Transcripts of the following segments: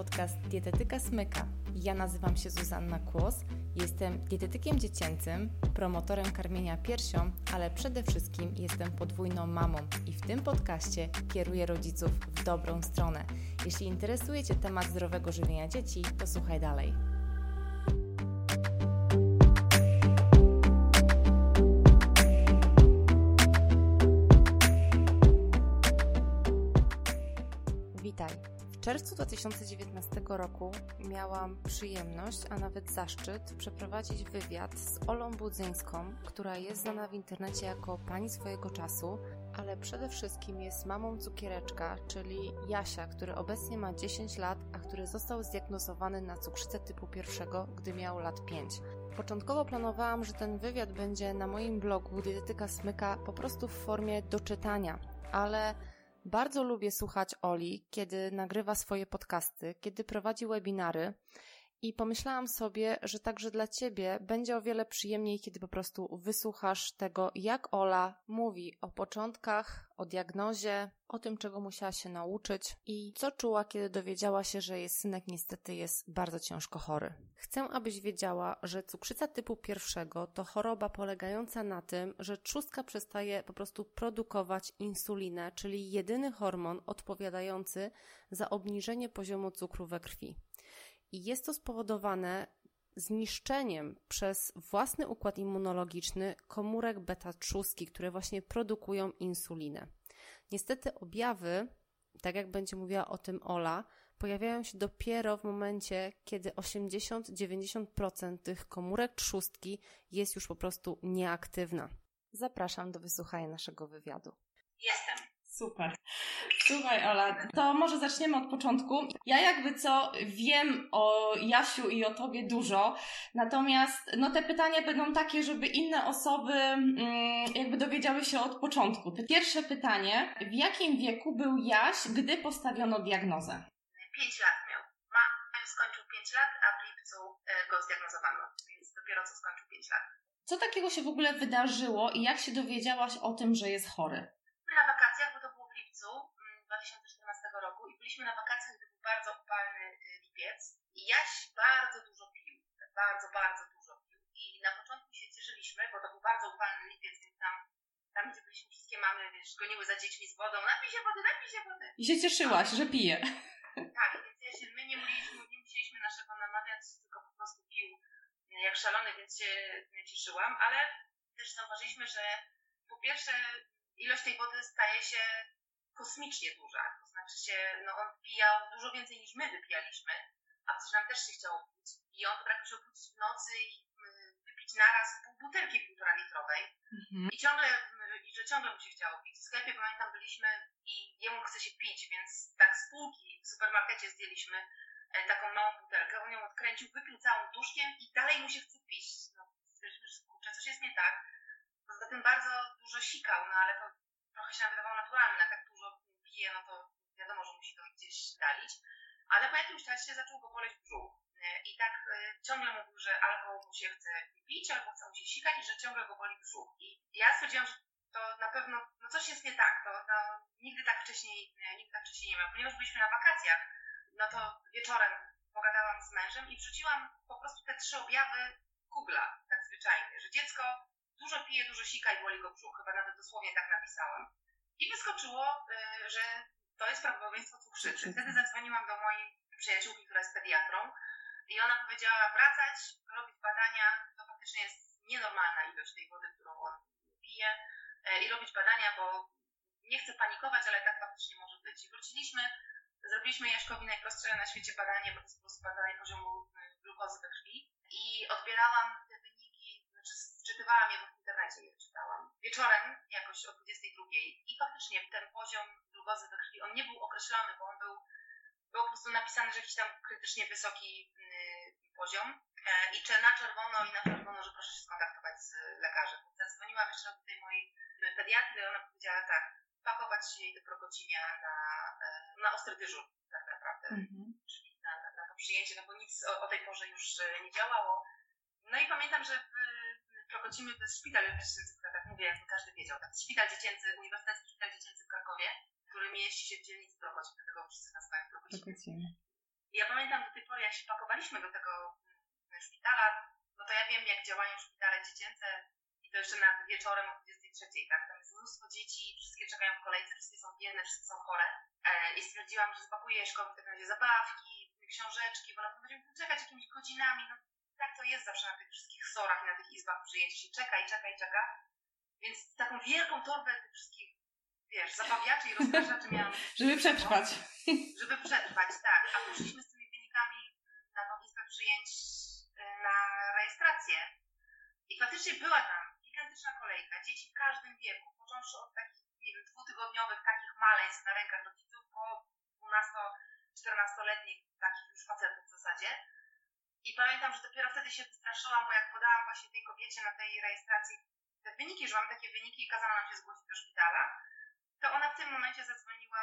podcast Dietetyka Smyka. Ja nazywam się Zuzanna Kłos, jestem dietetykiem dziecięcym, promotorem karmienia piersią, ale przede wszystkim jestem podwójną mamą i w tym podcaście kieruję rodziców w dobrą stronę. Jeśli interesuje Cię temat zdrowego żywienia dzieci, to słuchaj dalej. Czerwcu 2019 roku miałam przyjemność, a nawet zaszczyt przeprowadzić wywiad z Olą Budzyńską, która jest znana w internecie jako pani swojego czasu, ale przede wszystkim jest mamą cukiereczka, czyli Jasia, który obecnie ma 10 lat, a który został zdiagnozowany na cukrzycę typu pierwszego, gdy miał lat 5. Początkowo planowałam, że ten wywiad będzie na moim blogu Dietetyka Smyka po prostu w formie doczytania, ale bardzo lubię słuchać Oli, kiedy nagrywa swoje podcasty, kiedy prowadzi webinary i pomyślałam sobie, że także dla Ciebie będzie o wiele przyjemniej, kiedy po prostu wysłuchasz tego, jak Ola mówi o początkach, o diagnozie, o tym, czego musiała się nauczyć i co czuła, kiedy dowiedziała się, że jej synek niestety jest bardzo ciężko chory. Chcę, abyś wiedziała, że cukrzyca typu pierwszego to choroba polegająca na tym, że trzustka przestaje po prostu produkować insulinę, czyli jedyny hormon odpowiadający za obniżenie poziomu cukru we krwi. I jest to spowodowane zniszczeniem przez własny układ immunologiczny komórek beta-trzustki, które właśnie produkują insulinę. Niestety objawy, tak jak będzie mówiła o tym Ola, pojawiają się dopiero w momencie, kiedy 80-90% tych komórek trzustki jest już po prostu nieaktywna. Zapraszam do wysłuchania naszego wywiadu. Jestem. Super. Słuchaj, Ola, to może zaczniemy od początku. Ja jakby co wiem o Jasiu i o tobie dużo, natomiast no te pytania będą takie, żeby inne osoby mm, jakby dowiedziały się od początku. Pierwsze pytanie, w jakim wieku był Jaś, gdy postawiono diagnozę? 5 lat miał. Ma, skończył 5 lat, a w lipcu e, go zdiagnozowano, więc dopiero co skończył 5 lat. Co takiego się w ogóle wydarzyło i jak się dowiedziałaś o tym, że jest chory? Na wakacjach, bo to było w lipcu 2014 mm, roku i byliśmy na wakacjach, gdy był bardzo upalny y, lipiec. I Jaś bardzo dużo pił, bardzo, bardzo dużo pił. I na początku się cieszyliśmy, bo to był bardzo upalny lipiec, więc tam, tam gdzie byliśmy wszystkie mamy, wiesz, goniły za dziećmi z wodą, napij się wody, napij się wody. I się cieszyłaś, że pije. Tak, więc ja się, my nie musieliśmy, nie musieliśmy naszego namawiać, tylko po prostu pił jak szalony, więc się cieszyłam, ale też zauważyliśmy, że po pierwsze ilość tej wody staje się kosmicznie duża. To znaczy się, no on pijał dużo więcej niż my wypijaliśmy, a przecież nam też się chciało pić. I on potrafił się obudzić w nocy i y, wypić naraz pół butelki półtora litrowej. Mhm. I ciągle, y, i że ciągle mu się chciało pić. W sklepie pamiętam byliśmy i jemu chce się pić, więc tak z półki w supermarkecie zdjęliśmy e, taką małą butelkę. On ją odkręcił, wypił całą duszkiem i dalej mu się chce pić. No, stwierdziliśmy, że kurczę, coś jest nie tak. Poza tym bardzo dużo sikał, no ale to trochę się nam wydawało naturalne, jak tak dużo pije, no to wiadomo, że musi to gdzieś dalić. Ale po jakimś czasie zaczął go boleć brzuch. E, I tak e, ciągle mówił, że albo mu się chce pić, albo chce mu się sikać i że ciągle go boli brzuch. I ja stwierdziłam, że to na pewno, no coś jest nie tak, to no, nigdy tak wcześniej, e, nigdy tak wcześniej nie miał. Ponieważ byliśmy na wakacjach, no to wieczorem pogadałam z mężem i wrzuciłam po prostu te trzy objawy Google'a, tak zwyczajnie, że dziecko dużo pije, dużo sika i boli go brzuch. Chyba nawet dosłownie tak napisałam. I wyskoczyło, y, że to jest prawdopodobieństwo cukrzycy. Wtedy zadzwoniłam do mojej przyjaciółki, która jest pediatrą i ona powiedziała wracać, robić badania. To faktycznie jest nienormalna ilość tej wody, którą on pije y, i robić badania, bo nie chcę panikować, ale tak faktycznie może być. I wróciliśmy, zrobiliśmy Jaśkowi najprostsze na świecie badanie, bo to jest po prostu badanie poziomu glukozy we krwi i odbierałam te wczytywałam je w internecie, je czytałam. Wieczorem, jakoś o 22 i faktycznie ten poziom glukozy we krwi, on nie był określony, bo on był, był po prostu napisany, że jakiś tam krytycznie wysoki yy, poziom e, i czy na czerwono i na czerwono, że proszę się skontaktować z lekarzem. Zadzwoniłam jeszcze do tej mojej pediatry, ona powiedziała tak, pakować jej do Prokocimia na, e, na ostry dyżur tak naprawdę, mhm. czyli na, na, na, to przyjęcie, no bo nic o, o tej porze już e, nie działało. No i pamiętam, że w, To jest szpital dziecięcy, tak mówię, jakby każdy wiedział. Tak? Szpital dziecięcy, Uniwersytecki Szpital Dziecięcy w Krakowie, który mieści się w dzielnicy Prokocim, dlatego wszyscy nazywają Prokocimy. Ja pamiętam do tej pory, jak się pakowaliśmy do tego mm, szpitala, no to ja wiem, jak działają szpitale dziecięce i to jeszcze nad wieczorem o 23, tak? Tam jest mnóstwo dzieci, wszystkie czekają w kolejce, wszystkie są biedne, wszystkie są chore. E, I stwierdziłam, że spakuję szkoły w takim razie zabawki, książeczki, bo na pewno będziemy czekać jakimiś godzinami. No, tak to jest zawsze na tych wszystkich sorach i na tych izbach przyjęć. się czeka i czeka i czeka. Więc taką wielką torbę tych wszystkich, wiesz, zabawiaczy i rozpraszaczy miałam. żeby przetrwać. Żeby przetrwać, tak. A poszliśmy z tymi wynikami na tą izbę przyjęć y, na rejestrację. I faktycznie była tam gigantyczna kolejka. Dzieci w każdym wieku, począwszy od takich, nie wiem, dwutygodniowych takich maleństw na rękach rodziców, po 12-14-letnich takich już facetów w zasadzie. I pamiętam, że dopiero wtedy się wystraszyłam, bo jak podałam właśnie tej kobiecie na tej rejestracji te wyniki, że mam takie wyniki i kazano nam się zgłosić do szpitala, to ona w tym momencie zadzwoniła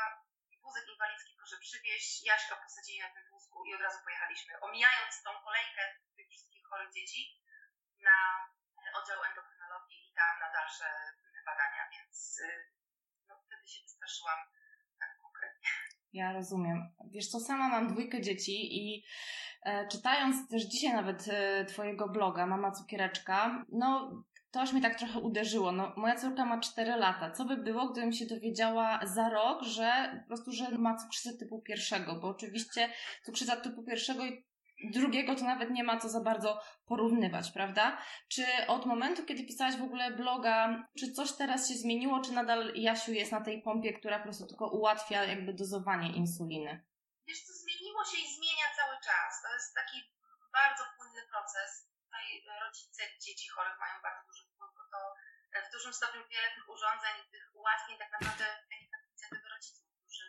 wózek inwalidzki, proszę przywieźć, Jaśka posadzili na tym wózku i od razu pojechaliśmy, omijając tą kolejkę tych wszystkich chorych dzieci na oddział endokrynologii i tam na dalsze badania, więc y, no, wtedy się wystraszyłam tak. Ja rozumiem. Wiesz co, sama mam dwójkę dzieci i e, czytając też dzisiaj nawet e, Twojego bloga, Mama Cukiereczka, no to aż mnie tak trochę uderzyło. No, moja córka ma 4 lata. Co by było, gdybym się dowiedziała za rok, że po prostu, że ma cukrzycę typu pierwszego, bo oczywiście cukrzyca typu pierwszego drugiego to nawet nie ma co za bardzo porównywać, prawda? Czy od momentu, kiedy pisałaś w ogóle bloga, czy coś teraz się zmieniło, czy nadal Jasiu jest na tej pompie, która po prostu tylko ułatwia jakby dozowanie insuliny? Wiesz co, zmieniło się i zmienia cały czas. To jest taki bardzo płynny proces. Tutaj rodzice dzieci chorych mają bardzo duży wpływ, bo to w dużym stopniu wiele tych urządzeń, tych ułatwień tak naprawdę wynika z inicjatywy rodziców, którzy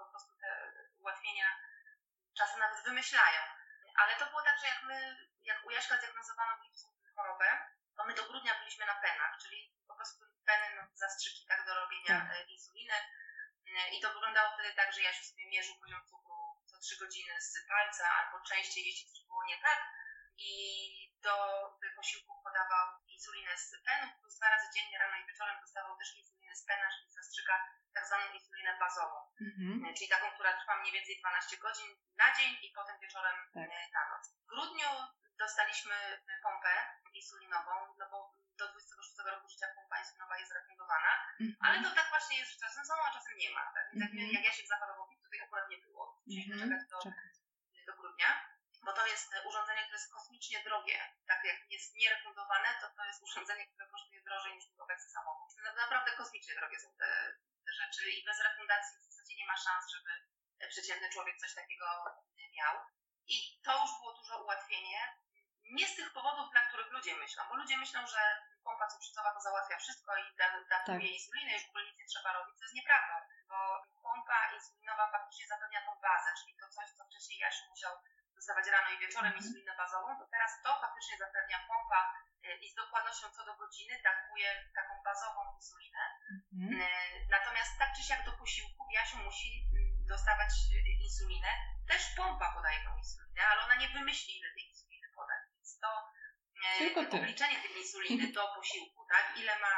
po prostu te ułatwienia czasem nawet wymyślają. Ale to było tak, że jak my, jak u Jaśka zdiagnozowano w lipcu chorobę, to my do grudnia byliśmy na penach, czyli po prostu peny, no, zastrzyki tak, do robienia tak. E, insuliny. E, I to wyglądało wtedy tak, że Jasiu sobie mierzył poziom cukru co 3 godziny z palca, albo częściej, jeśli coś było nie tak. I do posiłków podawał insulinę z penu, plus dwa razy dziennie, rano i wieczorem dostawał też insulinę z pena, czyli zastrzyka tak zwaną insulinę bazową, mhm. czyli taką, która trwa mniej więcej 12 godzin na dzień i potem wieczorem tak. E, na noc. W grudniu dostaliśmy pompę insulinową, no bo do 26 roku życia pompa insulinowa jest refundowana, mhm. ale to tak właśnie jest, że czasem są, a czasem nie ma. Tak? Mhm. Jak ja się zachorował, to tutaj akurat nie było. Musieliśmy mhm. czekać do, do grudnia bo to jest urządzenie, które jest kosmicznie drogie. Tak jak jest nierefundowane, to to jest urządzenie, które kosztuje drożej niż obecny samochód. Naprawdę kosmicznie drogie są te, te rzeczy i bez refundacji w zasadzie nie ma szans, żeby przeciętny człowiek coś takiego miał. I to już było duże ułatwienie. Nie z tych powodów, dla których ludzie myślą, bo ludzie myślą, że pompa cukrzycowa to załatwia wszystko i da, dawkuje tak. insulinę, już w ogóle nic nie trzeba robić, co jest nieprawdą, bo pompa insulinowa faktycznie zapewnia tą bazę, czyli to coś, co wcześniej Jasiu musiał dostawać rano i wieczorem insulinę bazową, to teraz to faktycznie zapewnia pompa y, i z dokładnością co do godziny dawkuje taką bazową insulinę. Mhm. Y, natomiast tak czy siak do posiłku Jasiu musi mm, dostawać y, insulinę. Też pompa podaje tą insulinę, ale ona nie wymyśli, ile tej insuliny podać. Więc to obliczenie tej insuliny do posiłku, tak? ile ma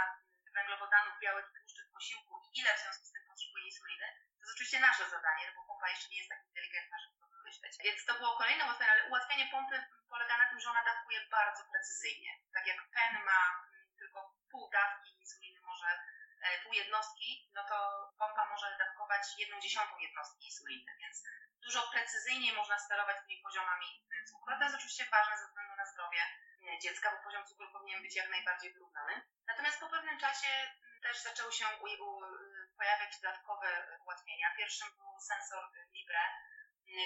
węglowodanów, białek i tłuszczy w posiłku i ile w związku z tym potrzebuje insuliny, to jest oczywiście nasze zadanie, bo pompa jeszcze nie jest tak inteligentna, żeby myśleć. Więc to było kolejne ułatwienie, ale ułatwienie pompy polega na tym, że ona dawkuje bardzo precyzyjnie. Tak jak pen ma mm, tylko pół dawki insuliny może e, pół jednostki, no to pompa może dawkować jedną dziesiątą jednostki insuliny, więc dużo precyzyjniej można sterować tymi poziomami mm, cukru. To jest oczywiście ważne ze względu na zdrowie mm, dziecka, bo poziom cukru powinien być jak najbardziej wyrównany. Natomiast po pewnym czasie też zaczęły się pojawiać dodatkowe ułatwienia. Pierwszym był sensor Libre,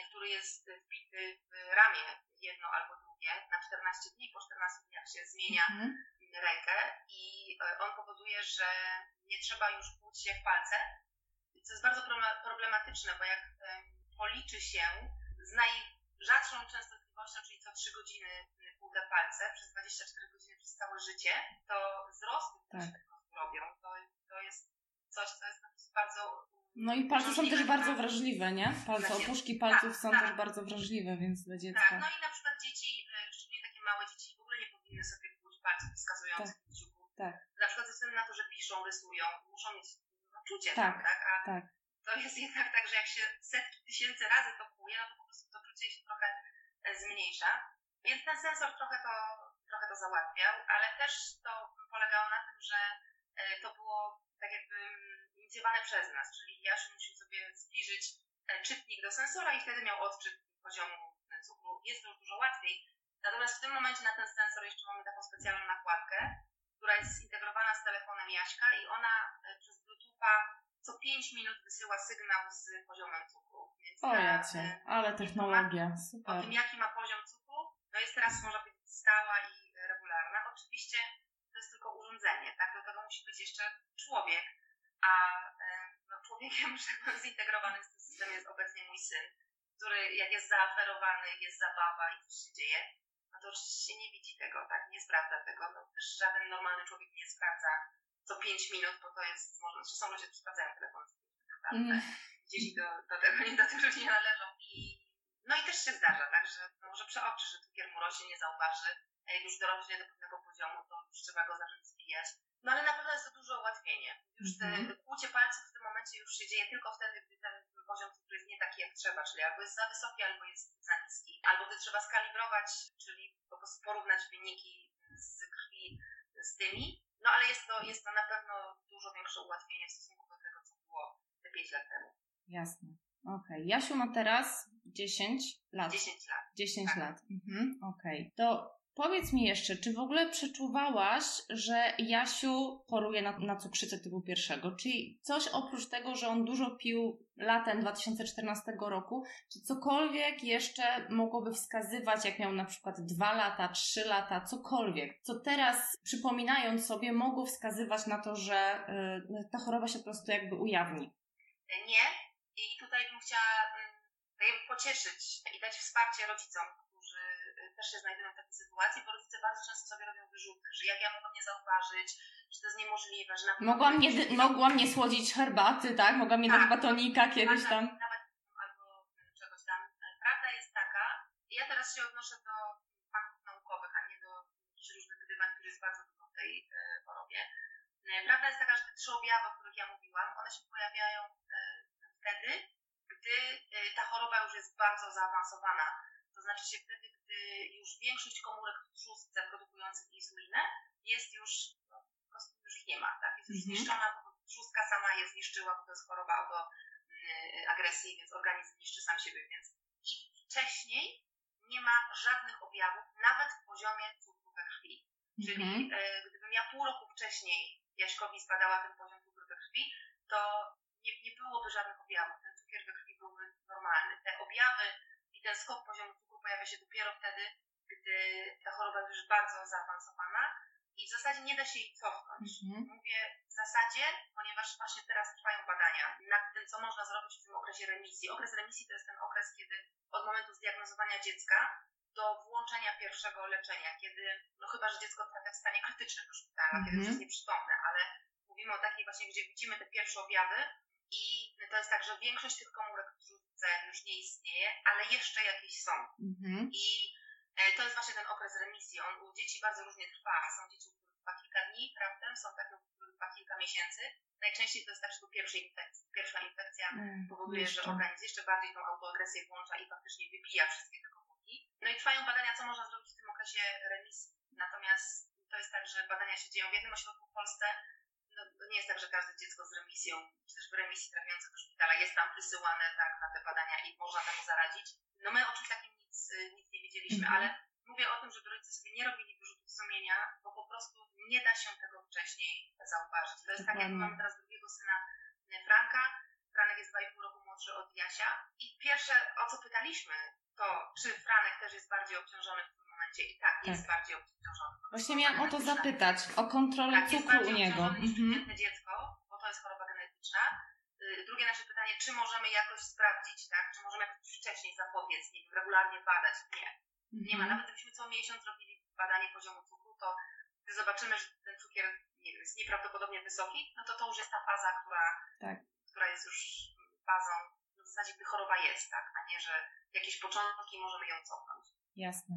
który jest wbity w ramię jedno albo drugie na 14 dni. Po 14 dniach się zmienia mhm. rękę i e, on powoduje, że nie trzeba już kłuć się w palce, co jest bardzo problematyczne, bo jak policzy się z najrzadszą częstotliwością, czyli co 3 godziny kłute palce przez 24 godziny przez całe życie, to wzrosty, które tak. się robią, to, to jest coś, co jest bardzo no i palce są też bardzo wrażliwe, nie? Palce, opuszki palców tak, są tak. też bardzo wrażliwe, więc dla dziecka. Tak, no i na przykład dzieci, e, szczególnie takie małe dzieci, w ogóle nie powinny sobie kłuć palców wskazujących tak. kciuków. Tak. Na przykład ze względu na to, że piszą, rysują, muszą mieć no, czucie, tak? tak? A tak. to jest jednak tak, że jak się setki tysięcy razy to kuje, no to po prostu to czucie się trochę e, zmniejsza. Więc ten sensor trochę to, trochę to załatwiał, ale też to polegało na tym, że e, to było tak jakby inicjowane przez nas, czyli Jasiu musiał sobie zbliżyć e, czytnik do sensora i wtedy miał odczyt poziomu cukru. Jest to już dużo łatwiej. Natomiast w tym momencie na ten sensor jeszcze mamy taką specjalną nakładkę, która jest zintegrowana z telefonem Jaśka i ona przez Bluetootha co 5 minut wysyła sygnał z poziomem cukru. Więc o jacie, ale technologia, super. O tym, jaki ma poziom cukru, no jest teraz, można powiedzieć, stała i regularna. Oczywiście to jest tylko urządzenie, tak? Do tego musi być jeszcze człowiek, a no, człowiekiem, tak zintegrowanym w tym systemie jest obecnie mój syn, który jak jest zaaferowany, jest zabawa i coś się dzieje, no to oczywiście nie widzi tego, tak? Nie sprawdza tego. No, też żaden normalny człowiek nie sprawdza co 5 minut, bo to jest, może, czy są ludzie, którzy sprawdzają telefon co 5 minut, mm. Dzieci do, do tego nie, do tych ludzi nie należą i no i też się zdarza, tak, że może przeoczy, że cukier mu rośnie, nie zauważy, a jak już dorośnie do pewnego poziomu, to już trzeba go zacząć zbijać. No ale na pewno jest to duże ułatwienie. Już te mm. kłucie palców w tym momencie już się dzieje tylko wtedy, gdy ten poziom cukru jest nie taki jak trzeba, czyli albo jest za wysoki, albo jest za niski, albo gdy trzeba skalibrować, czyli po prostu porównać wyniki z krwi z tymi, no ale jest to, jest to na pewno dużo większe ułatwienie w stosunku do tego, co było te 5 lat temu. Jasne. Okej. Okay. Jasiu ma teraz 10 lat. 10 lat. 10 tak. lat. Mhm. Okej. Okay. To Powiedz mi jeszcze, czy w ogóle przeczuwałaś, że Jasiu choruje na, na cukrzycę typu pierwszego? Czyli coś oprócz tego, że on dużo pił latem 2014 roku, czy cokolwiek jeszcze mogłoby wskazywać, jak miał na przykład dwa lata, trzy lata, cokolwiek, co teraz przypominając sobie mogło wskazywać na to, że y, ta choroba się po prostu jakby ujawni? Nie. I tutaj bym chciała y, pocieszyć i dać wsparcie rodzicom, też się znajdują w takiej sytuacji, bo rodzice bardzo często sobie robią wyrzutki, że jak ja mogłam nie zauważyć, że to jest niemożliwe, że na pewno... Mogłam nie, mogłam nie słodzić herbaty, tak? Mogłam nie tak, dać batonika kiedyś tam. Nawet albo czegoś tam. Prawda jest taka, i ja teraz się odnoszę do faktów naukowych, a nie do różnych gdybań, które jest bardzo dużo w tej e, chorobie. E, prawda jest taka, że te trzy objawy, o których ja mówiłam, one się pojawiają e, wtedy, gdy ta choroba już jest bardzo zaawansowana. To znaczy się wtedy, gdy już większość komórek w trzustce produkujących insulinę jest już, no, po prostu już ich nie ma, tak? Jest już -hmm. zniszczona, bo trzustka sama je zniszczyła, bo to jest choroba autoagresji, więc organizm niszczy sam siebie, więc i wcześniej nie ma żadnych objawów, nawet w poziomie cukru we krwi. Czyli mm -hmm. e, gdybym ja pół roku wcześniej Jaśkowi spadała ten poziom cukru we krwi, to nie, nie byłoby żadnych objawów. Ten cukier we krwi byłby normalny. Te objawy i ten skok poziomu cukru pojawia się dopiero wtedy, gdy ta choroba już jest bardzo zaawansowana i w zasadzie nie da się jej cofnąć. Mhm. Mówię w zasadzie, ponieważ właśnie teraz trwają badania nad tym, co można zrobić w tym okresie remisji. Okres remisji to jest ten okres, kiedy od momentu zdiagnozowania dziecka do włączenia pierwszego leczenia, kiedy, no chyba, że dziecko trafia w stanie krytycznym do szpitala, kiedy już mhm. jest nieprzytomne, ale mówimy o takiej właśnie, gdzie widzimy te pierwsze objawy i to jest tak, że większość tych komórek już nie istnieje, ale jeszcze jakieś są. Mhm. I e, to jest właśnie ten okres remisji. On u dzieci bardzo różnie trwa. Są dzieci, u których trwa kilka dni, prawda? Są takie, u których trwa kilka miesięcy. Najczęściej to jest tak, że infekcji. Pierwsza infekcja mm, powoduje, jeszcze. że organizm jeszcze bardziej tą autoagresję włącza i faktycznie wybija wszystkie te komórki. No i trwają badania, co można zrobić w tym okresie remisji. Natomiast to jest tak, że badania się dzieją w jednym ośrodku w Polsce, no, to nie jest tak, że każde dziecko z remisją, czy też w remisji trafiające do szpitala jest tam wysyłane tak, na te badania i można temu zaradzić. No my o czymś takim nic, nic nie wiedzieliśmy, -hmm. ale mówię o tym, żeby rodzice sobie nie robili wyrzutów sumienia, bo po prostu nie da się tego wcześniej zauważyć. To jest tak, jak mamy teraz drugiego syna e, Franka. Franek jest 2,5 roku młodszy od Jasia. I pierwsze, o co pytaliśmy, to czy Franek też jest bardziej obciążony w tym momencie. I tak, tak. jest bardziej obciążony. Właśnie miałam o to zapytać, o kontrolę tak, cukru u niego. Mhm. dziecko, bo to jest choroba genetyczna. Y, drugie nasze pytanie, czy możemy jakoś sprawdzić, tak? Czy możemy jakoś wcześniej zapobiec, nie wiem, regularnie badać? Nie. Nie ma. Mhm. Nawet gdybyśmy co miesiąc robili badanie poziomu cukru, to gdy zobaczymy, że ten cukier nie wiem, jest nieprawdopodobnie wysoki, no to to już jest ta faza, która, tak. która jest już fazą zasadzie, gdy choroba jest, tak? A nie, że jakieś początki możemy ją cofnąć. Jasne,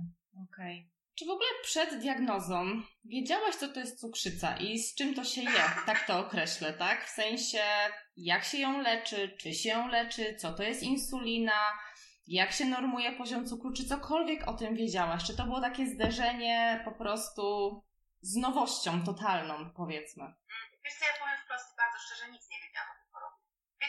okej. Okay. Czy w ogóle przed diagnozą wiedziałaś, co to jest cukrzyca i z czym to się je? Tak to określę, tak? W sensie, jak się ją leczy, czy się ją leczy, co to jest insulina, jak się normuje poziom cukru, czy cokolwiek o tym wiedziałaś? Czy to było takie zderzenie po prostu z nowością totalną, powiedzmy? Wiesz co, ja powiem wprost bardzo szczerze, nic nie wiedziałam o tej chorobie.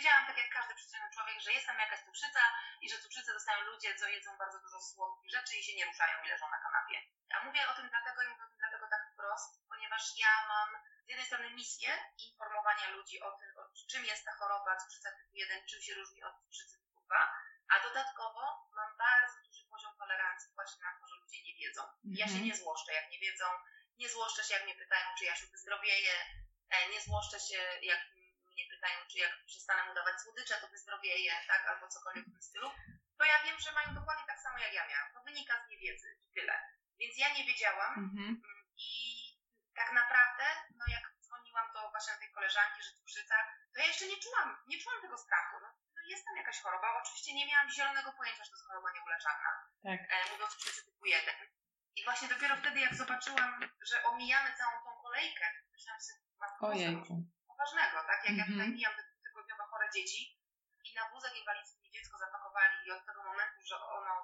Wiedziałam, tak jak każdy przeciętny człowiek, że jest tam jakaś cukrzyca i że cukrzycę dostają ludzie, co jedzą bardzo dużo słodkich rzeczy i się nie ruszają i leżą na kanapie. A mówię o tym dlatego i mówię o tym dlatego tak wprost, ponieważ ja mam z jednej strony misję informowania ludzi o tym, o czym jest ta choroba cukrzyca typu 1, czym się różni od cukrzycy typu 2, a dodatkowo mam bardzo duży poziom tolerancji właśnie na to, że ludzie nie wiedzą. Ja się Mhm. nie złoszczę, jak nie wiedzą, nie złoszczę się, jak mnie pytają, czy ja się wyzdrowieję, e, nie złoszczę się, jak czy jak przestanę mu dawać słodycze, to wyzdrowieję, tak, albo cokolwiek w tym stylu, to ja wiem, że mają dokładnie tak samo jak ja miałam. To wynika z niewiedzy i tyle. Więc ja nie wiedziałam Mhm. i tak naprawdę, no jak dzwoniłam do właśnie tej koleżanki, że cukrzyca, to ja jeszcze nie czułam, nie czułam tego strachu. No, no jest tam jakaś choroba, oczywiście nie miałam zielonego pojęcia, że to jest choroba nieuleczalna Tak. e, mówię o cukrzycy typu 1. I właśnie dopiero wtedy, jak zobaczyłam, że omijamy całą tą kolejkę, myślałam sobie, matko, Ojejku. Poważnego, tak? Jak ja Mhm. tutaj mijam te tygodniowe chore dzieci i na wózek inwalidzki mi dziecko zapakowali i od tego momentu, że ono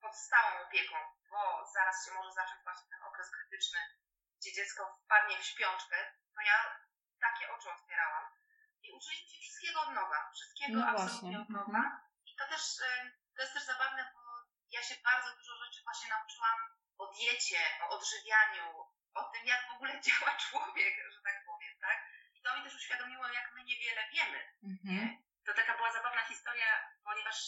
pod stałą opieką, bo zaraz się może zacząć właśnie ten okres krytyczny, gdzie dziecko wpadnie w śpiączkę, to ja takie oczy otwierałam i uczyliśmy się wszystkiego od nowa, wszystkiego No absolutnie od nowa. mhm. I to też, e, to jest też zabawne, bo ja się bardzo dużo rzeczy właśnie nauczyłam o diecie, o odżywianiu, o tym, jak w ogóle działa człowiek, że tak powiem, tak? To mi też uświadomiło, jak my niewiele wiemy. Mhm. To taka była zabawna historia, ponieważ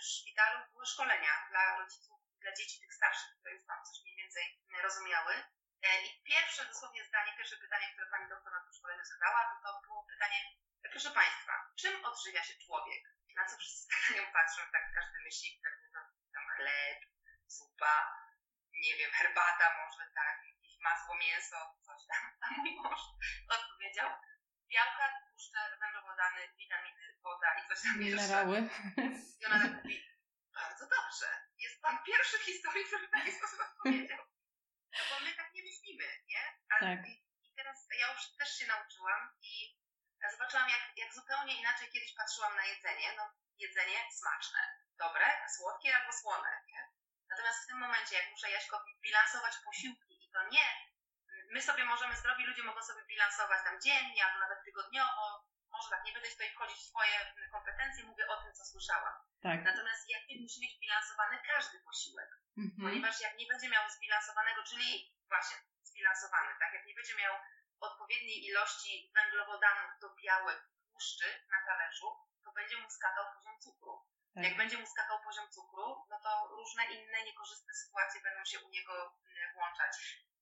w szpitalu były szkolenia dla rodziców, dla dzieci tych starszych, które już tam coś mniej więcej rozumiały. E, I pierwsze dosłownie zdanie, pierwsze pytanie, które pani doktor na tym szkoleniu zadała, to, to było pytanie, proszę Państwa, czym odżywia się człowiek? Na co wszyscy tak na nią patrzą, tak każdy myśli, to tam chleb, zupa, nie wiem, herbata może, tak, masło, mięso, coś tam. A mój mąż odpowiedział, białka, tłuszcze, węglowodany, witaminy, woda i coś tam jeszcze. Minerały. I ona tak mówi, bardzo dobrze, jest pan pierwszy w historii, który w taki sposób odpowiedział. No bo my tak nie myślimy, nie? A Tak. i, teraz ja już też się nauczyłam i zobaczyłam, jak, jak zupełnie inaczej kiedyś patrzyłam na jedzenie. No, jedzenie smaczne, dobre, słodkie albo słone, nie? Natomiast w tym momencie, jak muszę Jaśkowi bilansować posiłki to nie, my sobie możemy, zdrowi ludzie mogą sobie bilansować tam dziennie albo nawet tygodniowo, może tak, nie będę tutaj wchodzić w swoje kompetencje, mówię o tym, co słyszałam. Tak. Natomiast Jakub musi mieć bilansowany każdy posiłek, Mhm. ponieważ jak nie będzie miał zbilansowanego, czyli właśnie zbilansowany, tak, jak nie będzie miał odpowiedniej ilości węglowodanów do białek, tłuszczy na talerzu, to będzie mu skakał poziom cukru. Tak. Jak będzie mu skakał poziom cukru, no to różne inne niekorzystne sytuacje będą się u niego mm, włączać.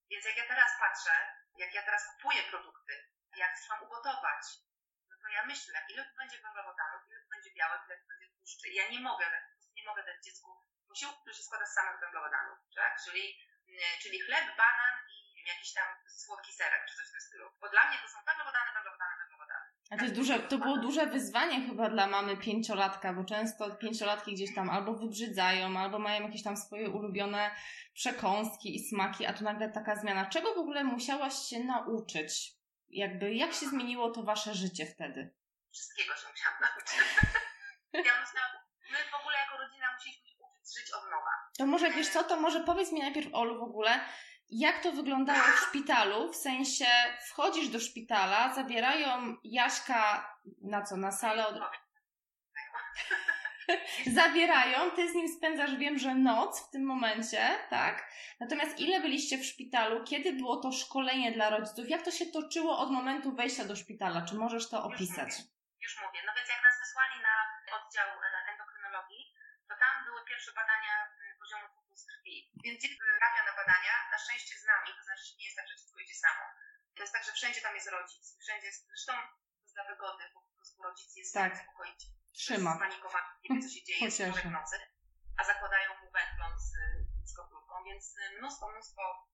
Więc jak ja teraz patrzę, jak ja teraz kupuję produkty, jak trzeba ugotować, no to ja myślę, ile będzie węglowodanów, ile będzie białek, ile będzie tłuszczy. Ja nie mogę, nie mogę dać dziecku posiłku, który się składa z samych węglowodanów, tak? Czyli, mm, czyli chleb, banan i jakiś tam słodki serek, czy coś w tym stylu. Bo dla mnie to są węglowodany, węglowodany, węglowodany. A to, jest duże, to było duże wyzwanie chyba dla mamy pięciolatka, bo często pięciolatki gdzieś tam albo wybrzydzają, albo mają jakieś tam swoje ulubione przekąski i smaki, a tu nagle taka zmiana. Czego w ogóle musiałaś się nauczyć? Jakby, jak się zmieniło to wasze życie wtedy? Wszystkiego się musiałam nauczyć. ja myślałam, my w ogóle jako rodzina musieliśmy się uczyć żyć od nowa. To może, wiesz co, to może powiedz mi najpierw, Olu, w ogóle, jak to wyglądało w szpitalu? W sensie, wchodzisz do szpitala, zabierają Jaśka na co, na salę od... Zabierają, ty z nim spędzasz, wiem, że noc w tym momencie, tak? Natomiast ile byliście w szpitalu? Kiedy było to szkolenie dla rodziców? Jak to się toczyło od momentu wejścia do szpitala? Czy możesz to opisać? Już mówię, już mówię. No więc jak nas wysłali na oddział e, endokrynologii, to tam były pierwsze badania m, poziomu cukru z krwi. Więc dziecko trafia na badania, na szczęście z nami, to znaczy nie jest tak, że dziecko idzie samo. To jest tak, że wszędzie tam jest rodzic. Wszędzie jest, zresztą to jest dla wygody, bo po prostu rodzic jest Tak. uspokoić. Trzyma. Spanikowany, nie wie co się dzieje, jest w nocy, a zakładają mu wędlon z y, skopróbką, więc y, mnóstwo, mnóstwo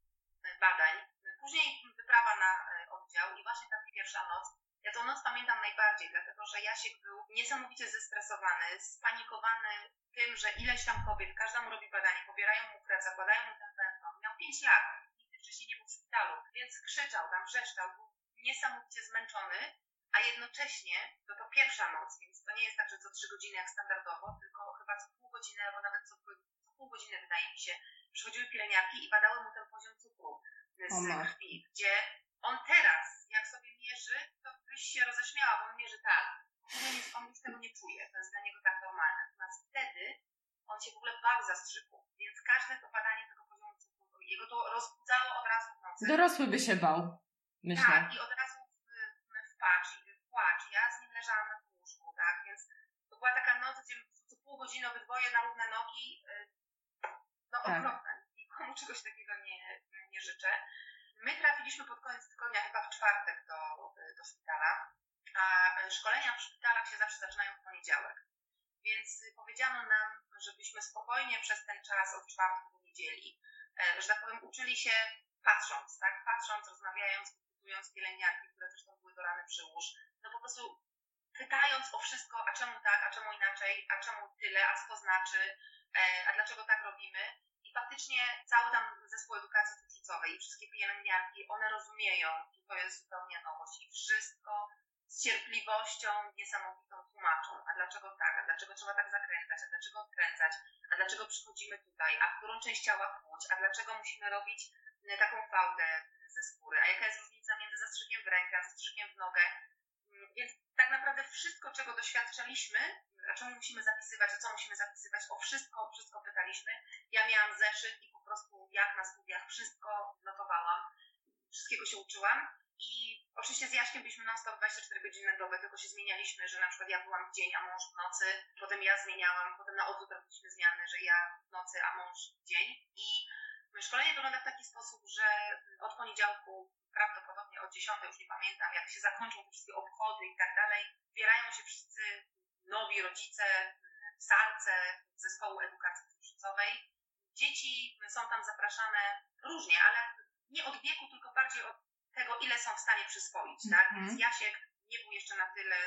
y, badań. Później wyprawa na y, oddział i właśnie ta pierwsza noc. Ja tą noc pamiętam najbardziej, dlatego że Jasiek był niesamowicie zestresowany, spanikowany tym, że ileś tam kobiet, każda mu robi badanie, pobierają mu krew, zakładają mu ten wędlon, miał 5 lat, nigdy wcześniej nie był w szpitalu, więc krzyczał tam, wrzeszczał, był niesamowicie zmęczony, a jednocześnie to to pierwsza noc, więc to nie jest tak, że co 3 godziny jak standardowo, tylko chyba co pół godziny, albo nawet co, co pół godziny wydaje mi się, przychodziły pielęgniarki i badały mu ten poziom cukru z krwi, gdzie on teraz, jak sobie mierzy, to byś się roześmiała, bo on mierzy tak. On nic tego nie czuje, to jest dla niego tak normalne. Natomiast wtedy on się w ogóle bał zastrzyku, więc każde to badanie tego poziomu cukru, jego to rozbudzało od razu w nocy. Dorosły by się bał, myślę. Tak, i od razu w, w płacz. Ja z nim leżałam na łóżku, tak, więc to była taka noc, gdzie co pół godziny obydwoje na równe nogi, y, no tak. okropne. Nikomu czegoś takiego nie, nie życzę. My trafiliśmy pod koniec tygodnia, chyba w czwartek do, do szpitala, a szkolenia w szpitalach się zawsze zaczynają w poniedziałek. Więc powiedziano nam, żebyśmy spokojnie przez ten czas od czwartku do niedzieli, e, że tak powiem, uczyli się patrząc, tak? Patrząc, rozmawiając, dyskutując pielęgniarki, które zresztą były do rany przy łóż. No po prostu pytając o wszystko, a czemu tak, a czemu inaczej, a czemu tyle, a co to znaczy, e, a dlaczego tak robimy. I faktycznie cały tam zespół edukacji cukrzycowej i wszystkie pielęgniarki, one rozumieją, że to jest zupełnie nowość i wszystko z cierpliwością niesamowitą tłumaczą, a dlaczego tak, a dlaczego trzeba tak zakręcać, a dlaczego odkręcać, a dlaczego przychodzimy tutaj, a którą część ciała płuć, a dlaczego musimy robić e, taką fałdę ze skóry, a jaka jest różnica między zastrzykiem w rękę, a zastrzykiem w nogę. Mm, więc tak naprawdę wszystko, czego doświadczaliśmy, a czemu musimy zapisywać, a co musimy zapisywać, o wszystko, wszystko pytaliśmy. Ja miałam zeszyt i po prostu jak na studiach wszystko notowałam, wszystkiego się uczyłam i oczywiście z Jaśkiem byliśmy non-stop 24 godziny na dobę, tylko się zmienialiśmy, że na przykład ja byłam w dzień, a mąż w nocy, potem ja zmieniałam, potem na odwrót robiliśmy zmiany, że ja w nocy, a mąż w dzień. I szkolenie wygląda w taki sposób, że od poniedziałku, prawdopodobnie od 10, już nie pamiętam, jak się zakończą te wszystkie obchody i tak dalej, zbierają się wszyscy nowi rodzice, psalce zespołu edukacji cukrzycowej. Dzieci są tam zapraszane różnie, ale nie od wieku, tylko bardziej od tego, ile są w stanie przyswoić, tak? Mm -hmm. Więc Jasiek nie był jeszcze na tyle,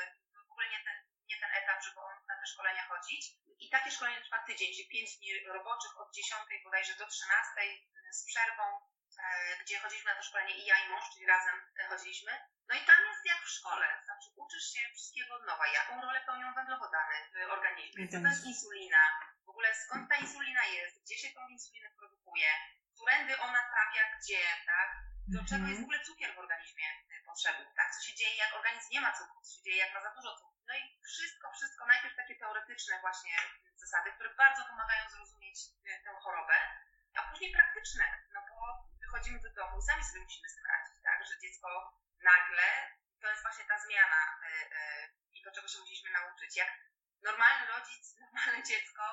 w ogóle nie ten, nie ten etap, żeby on na te szkolenia chodzić. I takie szkolenie trwa tydzień, czyli 5 dni roboczych od 10 bodajże do 13 z przerwą, gdzie chodziliśmy na to szkolenie i ja i mąż, czyli razem e, chodziliśmy. No i tam jest jak w szkole, znaczy uczysz się wszystkiego od nowa, jaką rolę pełnią węglowodany w organizmie, co to jest insulina, w ogóle skąd ta insulina jest, gdzie się tą insulinę produkuje, którędy ona trafia? Gdzie, tak? do mm -hmm. czego jest w ogóle cukier w organizmie y, potrzebny, tak? Co się dzieje, jak organizm nie ma cukru, co się dzieje, jak ma za dużo cukru. No i wszystko, wszystko, najpierw takie teoretyczne właśnie zasady, które bardzo pomagają zrozumieć y, tę chorobę, a później praktyczne, no bo wychodzimy do domu i sami sobie musimy z tym radzić, tak? Że dziecko nagle, to jest właśnie ta zmiana yy, i to, czego się musieliśmy nauczyć. Jak normalny rodzic, normalne dziecko,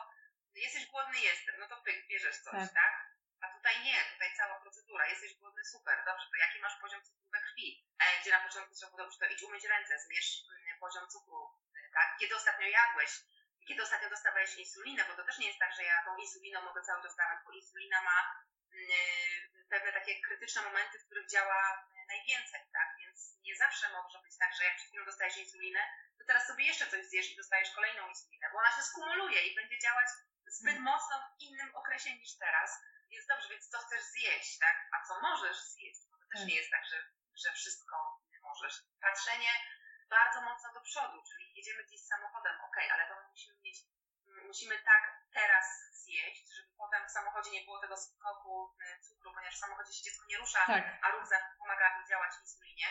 jesteś głodny, jestem, no to pyk, bierzesz coś, tak? tak? A tutaj nie, tutaj cała procedura. Jesteś głodny, super, dobrze, to jaki masz poziom cukru we krwi? E, gdzie na początku trzeba było, dobrze, to idź umyć ręce, zmierz mm, poziom cukru, e, tak? Kiedy ostatnio jadłeś? Kiedy ostatnio dostawałeś insulinę? Bo to też nie jest tak, że ja tą insuliną mogę cały czas dawać, bo insulina ma yy, pewne takie krytyczne momenty, w których działa najwięcej, tak? Więc nie zawsze może być tak, że jak przed chwilą dostajesz insulinę, to teraz sobie jeszcze coś zjesz i dostajesz kolejną insulinę, bo ona się skumuluje i będzie działać zbyt hmm. mocno w innym okresie niż teraz jest dobrze, więc co chcesz zjeść, tak? A co możesz zjeść? Bo to też nie jest tak, że, że wszystko możesz. Patrzenie bardzo mocno do przodu, czyli jedziemy gdzieś samochodem, ok, ale to musimy mieć, musimy tak teraz zjeść, żeby potem w samochodzie nie było tego skoku y, cukru, ponieważ w samochodzie się dziecko nie rusza, tak. a ruch pomaga działać insulinie.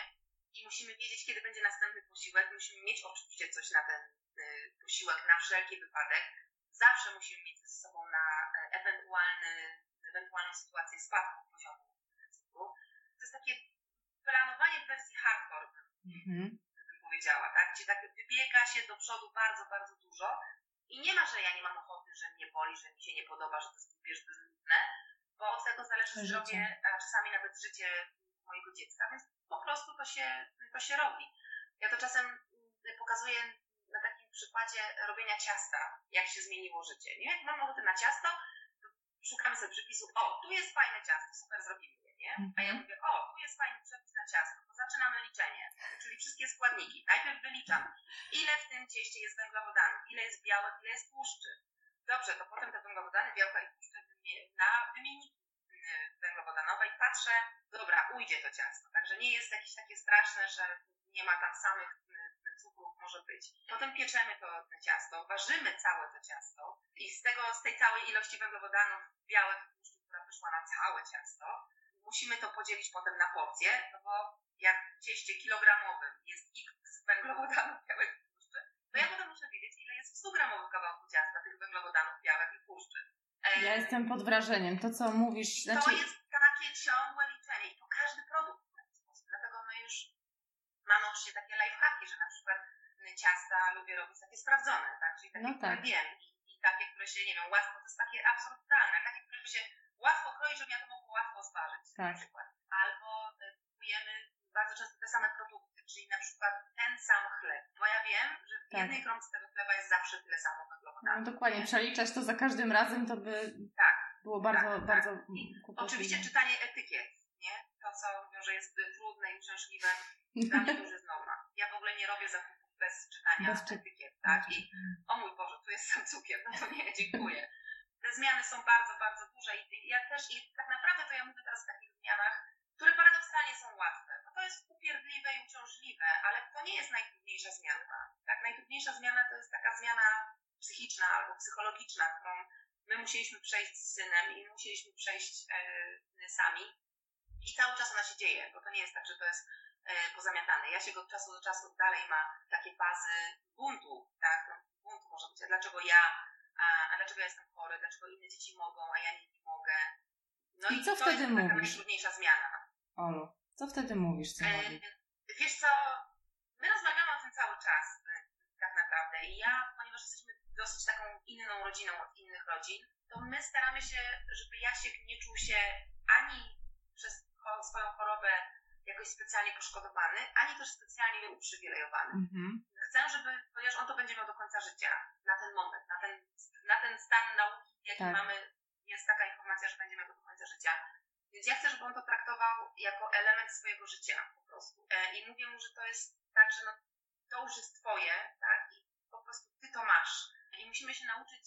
I musimy wiedzieć, kiedy będzie następny posiłek. Musimy mieć oczywiście coś na ten y, posiłek na wszelki wypadek. Zawsze musimy mieć ze sobą na e, ewentualny ewentualną sytuację spadku poziomu cukru. To jest takie planowanie w wersji hardcore, mm-hmm. bym powiedziała, tak? gdzie tak wybiega się do przodu bardzo, bardzo dużo i nie ma, że ja nie mam ochoty, że mnie boli, że mi się nie podoba, że to jest głupie, że to jest nudne, bo od tego zależy życie. zdrowie, a czasami nawet życie mojego dziecka, więc po prostu to się, to się robi. Ja to czasem pokazuję na takim przykładzie robienia ciasta, jak się zmieniło życie. Nie? Jak mam ochotę na ciasto, szukamy sobie przepisu, o, tu jest fajne ciasto, super zrobimy je, nie? A ja mówię, o, tu jest fajny przepis na ciasto, to zaczynamy liczenie, czyli wszystkie składniki. Najpierw wyliczam, ile w tym cieście jest węglowodanów, ile jest białek, ile jest tłuszczy. Dobrze, to potem te węglowodany, białka i tłuszcze na wymienniki patrzę, dobra, ujdzie to ciasto. Także nie jest jakieś takie straszne, że nie ma tam samych cukrów może być. Potem pieczemy to ciasto, ważymy całe to ciasto i z tego, z tej całej ilości węglowodanów białek tłuszczu, która wyszła na całe ciasto, musimy to podzielić potem na porcje, no bo jak w cieście kilogramowym jest x węglowodanów białek tłuszczy, to ja potem muszę wiedzieć, ile jest w 100 gramowym kawałku ciasta tych węglowodanów białek i tłuszczy. Ja jestem pod wrażeniem. To, co mówisz... Znaczy... To jest takie ciągłe liczenie i to każdy produkt w taki sposób. Dlatego my już mamy oczywiście takie lifehacki, że na przykład ciasta lubię robić takie sprawdzone, tak? Czyli takie, no tak. które wiem i, i, takie, które się, nie wiem, łatwo, to jest takie absurdalne, takie, które się łatwo kroi, żeby ja to mogło tak. na przykład. Albo e, kupujemy bardzo często te same produkty, czyli na przykład ten sam chleb, bo ja wiem, że w tak. jednej kromce tego chleba jest zawsze tyle samo węglowodanów. No dokładnie, przeliczać to za każdym razem, to by tak. było bardzo, tak, bardzo tak. Oczywiście czytanie etykiet, nie? To, co mówią, że jest trudne i uciążliwe, dla mnie to już jest norma. Ja w ogóle nie robię zakupów bez czytania bez etykiet, tak? I o mój Boże, tu jest sam cukier, no to nie, dziękuję. Te zmiany są bardzo, bardzo duże i ja też, i tak naprawdę to ja mówię teraz o takich zmianach, które paradoksalnie są łatwe. No to jest upierdliwe i uciążliwe, ale to nie jest najtrudniejsza zmiana. Tak, najtrudniejsza zmiana to jest taka zmiana psychiczna albo psychologiczna, którą my musieliśmy przejść z synem i musieliśmy przejść e, sami. I cały czas ona się dzieje, bo to nie jest tak, że to jest E, pozamiatane. Ja się od czasu do czasu dalej ma takie fazy buntu, tak? Buntu może być, a dlaczego ja, a, a dlaczego ja jestem chory, dlaczego inne dzieci mogą, a ja nie, mogę. No i, i co to wtedy jest mówisz? najtrudniejsza zmiana. Olu, co wtedy mówisz, co e, Wiesz co, my rozmawiamy o tym cały czas e, tak naprawdę i ja, ponieważ jesteśmy dosyć taką inną rodziną od innych rodzin, to my staramy się, żeby Jasiek nie czuł się ani przez swoją chorobę jakoś specjalnie poszkodowany, ani też specjalnie uprzywilejowany. Mm-hmm. Chcę, żeby, ponieważ on to będzie miał do końca życia, na ten moment, na ten, na ten stan nauki, jaki tak. mamy, jest taka informacja, że będzie miał to do końca życia. Więc ja chcę, żeby on to traktował jako element swojego życia po prostu. E, I mówię mu, że to jest tak, że no, to już jest twoje, tak? I po prostu ty to masz. I musimy się nauczyć,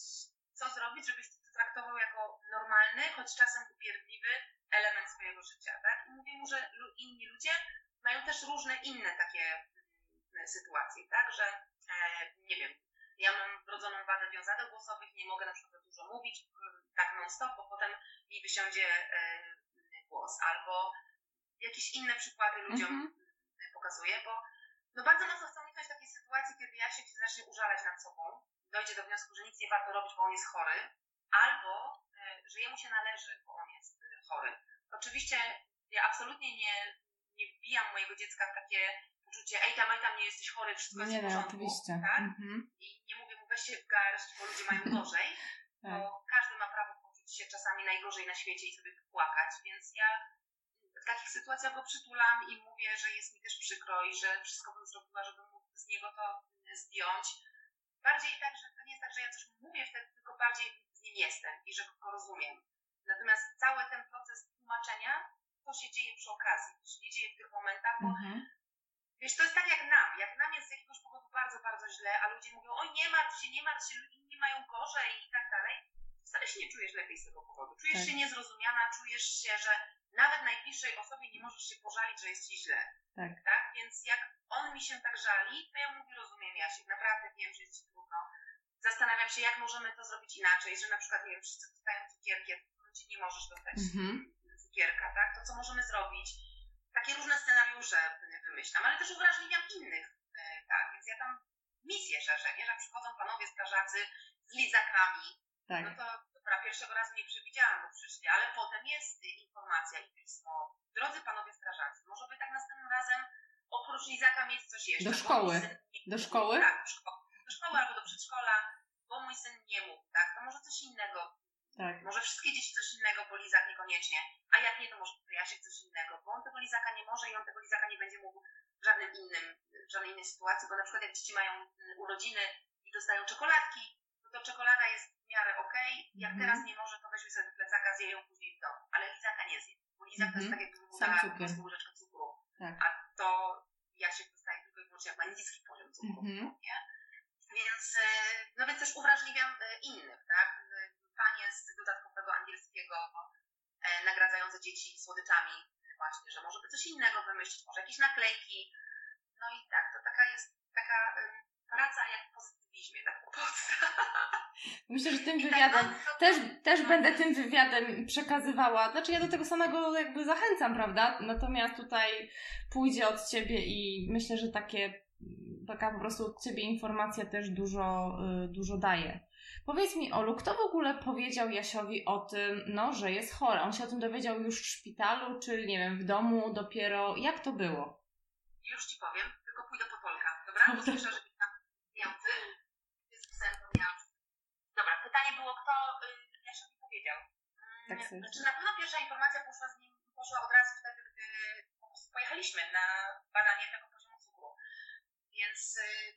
co zrobić, żebyś to traktował jako normalny, choć czasem upierdliwy element swojego życia, tak? I mówię mu, że inni ludzie mają też różne inne takie sytuacje, tak? Że, e, nie wiem, ja mam wrodzoną wadę wiązadeł głosowych, nie mogę na przykład dużo mówić, mm, tak non-stop, bo potem mi wysiądzie e, głos, albo jakieś inne przykłady ludziom mm pokazuję, bo no bardzo mocno chcę uniknąć takiej sytuacji, kiedy ja się zacznie użalać nad sobą, dojdzie do wniosku, że nic nie warto robić, bo on jest chory, albo e, że jemu się należy, bo on jest chory. Oczywiście ja absolutnie nie, nie wbijam mojego dziecka w takie poczucie, ej tam, ej tam, nie jesteś chory, wszystko jest nie, w porządku, oczywiście. tak? Mhm. I nie mówię mu, weź się w garść, bo ludzie mają gorzej, tak. bo każdy ma prawo poczuć się czasami najgorzej na świecie i sobie płakać, więc ja w takich sytuacjach go przytulam i mówię, że jest mi też przykro i że wszystko bym zrobiła, żeby mógł z niego to zdjąć. Bardziej tak, że to nie jest tak, że ja coś mówię wtedy, tylko bardziej z nim jestem i że go rozumiem. Natomiast cały ten proces tłumaczenia, to się dzieje przy okazji, to się nie dzieje w tych momentach, bo mhm. Wiesz, to jest tak jak nam, jak nam jest z jakiegoś powodu bardzo, bardzo źle, a ludzie mówią, oj nie martw się, nie martw się, inni mają gorzej i tak dalej, wcale się nie czujesz lepiej z tego powodu. Czujesz tak. się niezrozumiana, czujesz się, że nawet najbliższej osobie nie możesz się pożalić, że jest ci źle. Tak. tak? Więc jak on mi się tak żali, to ja mówię, rozumiem Jasiek, naprawdę wiem, że jest ci trudno. Zastanawiam się, jak możemy to zrobić inaczej, że na przykład, nie wiem, wszyscy dostają cukierki, momencie nie możesz dostać mm-hmm. cukierka, tak? To co możemy zrobić? Takie różne scenariusze wymyślam, ale też uwrażliwiam innych, e, tak? Więc ja tam misję szerzę, nie? Że przychodzą panowie strażacy z lizakami. Tak. No to dobra, pierwszego razu nie przewidziałam, bo przyszli, ale potem jest informacja i pismo. Drodzy panowie strażacy, może by tak następnym razem oprócz lizaka mieć coś jeszcze. Do szkoły. Do szkoły? Tak, do szkoły. Do szkoły albo do przedszkola, bo mój syn nie mógł, tak? To może coś innego tak. Może wszystkie dzieci coś innego, bo lizak niekoniecznie. A jak nie, to może Jasiek coś innego, bo on tego lizaka nie może i on tego lizaka nie będzie mógł w żadnym innym, w żadnej innej sytuacji, bo na przykład jak dzieci mają mm, urodziny i dostają czekoladki, to, to czekolada jest w miarę okej, okay. jak mm. teraz nie może, to weźmy sobie do plecaka, zje ją później w domu. Ale lizaka nie zje, bo lizak mm. to jest mhm. tak jakby mu łyżeczkę cukru. Tak. A to Jasiek dostaje tylko i wyłącznie jak ma niski poziom cukru, mm. nie? Więc, e, no więc też uwrażliwiam e, innych, tak? Z dodatkowego angielskiego nagradzające dzieci słodyczami właśnie, że może by coś innego wymyślić, może jakieś naklejki. No i tak, to taka jest taka praca jak w pozytywizmie, tak podstaw. Myślę, że tym tak, wywiadem no, też, też no. będę tym wywiadem przekazywała. Znaczy ja do tego samego jakby zachęcam, prawda? Natomiast tutaj pójdzie od ciebie i myślę, że takie taka po prostu od ciebie informacja też dużo, y, dużo daje. Powiedz mi, Olu, kto w ogóle powiedział Jasiowi o tym, no, że jest chory? On się o tym dowiedział już w szpitalu, czy nie wiem, w domu dopiero? Jak to było? Już ci powiem, tylko pójdę po Polka, dobra? Bo słyszę, że miałcy, jest. Dobra, pytanie było, kto y, Jasiowi powiedział? Tak mm, Znaczy, na pewno pierwsza informacja poszła z nim, poszła od razu wtedy, gdy pojechaliśmy na badanie tego poziomu cukru. Więc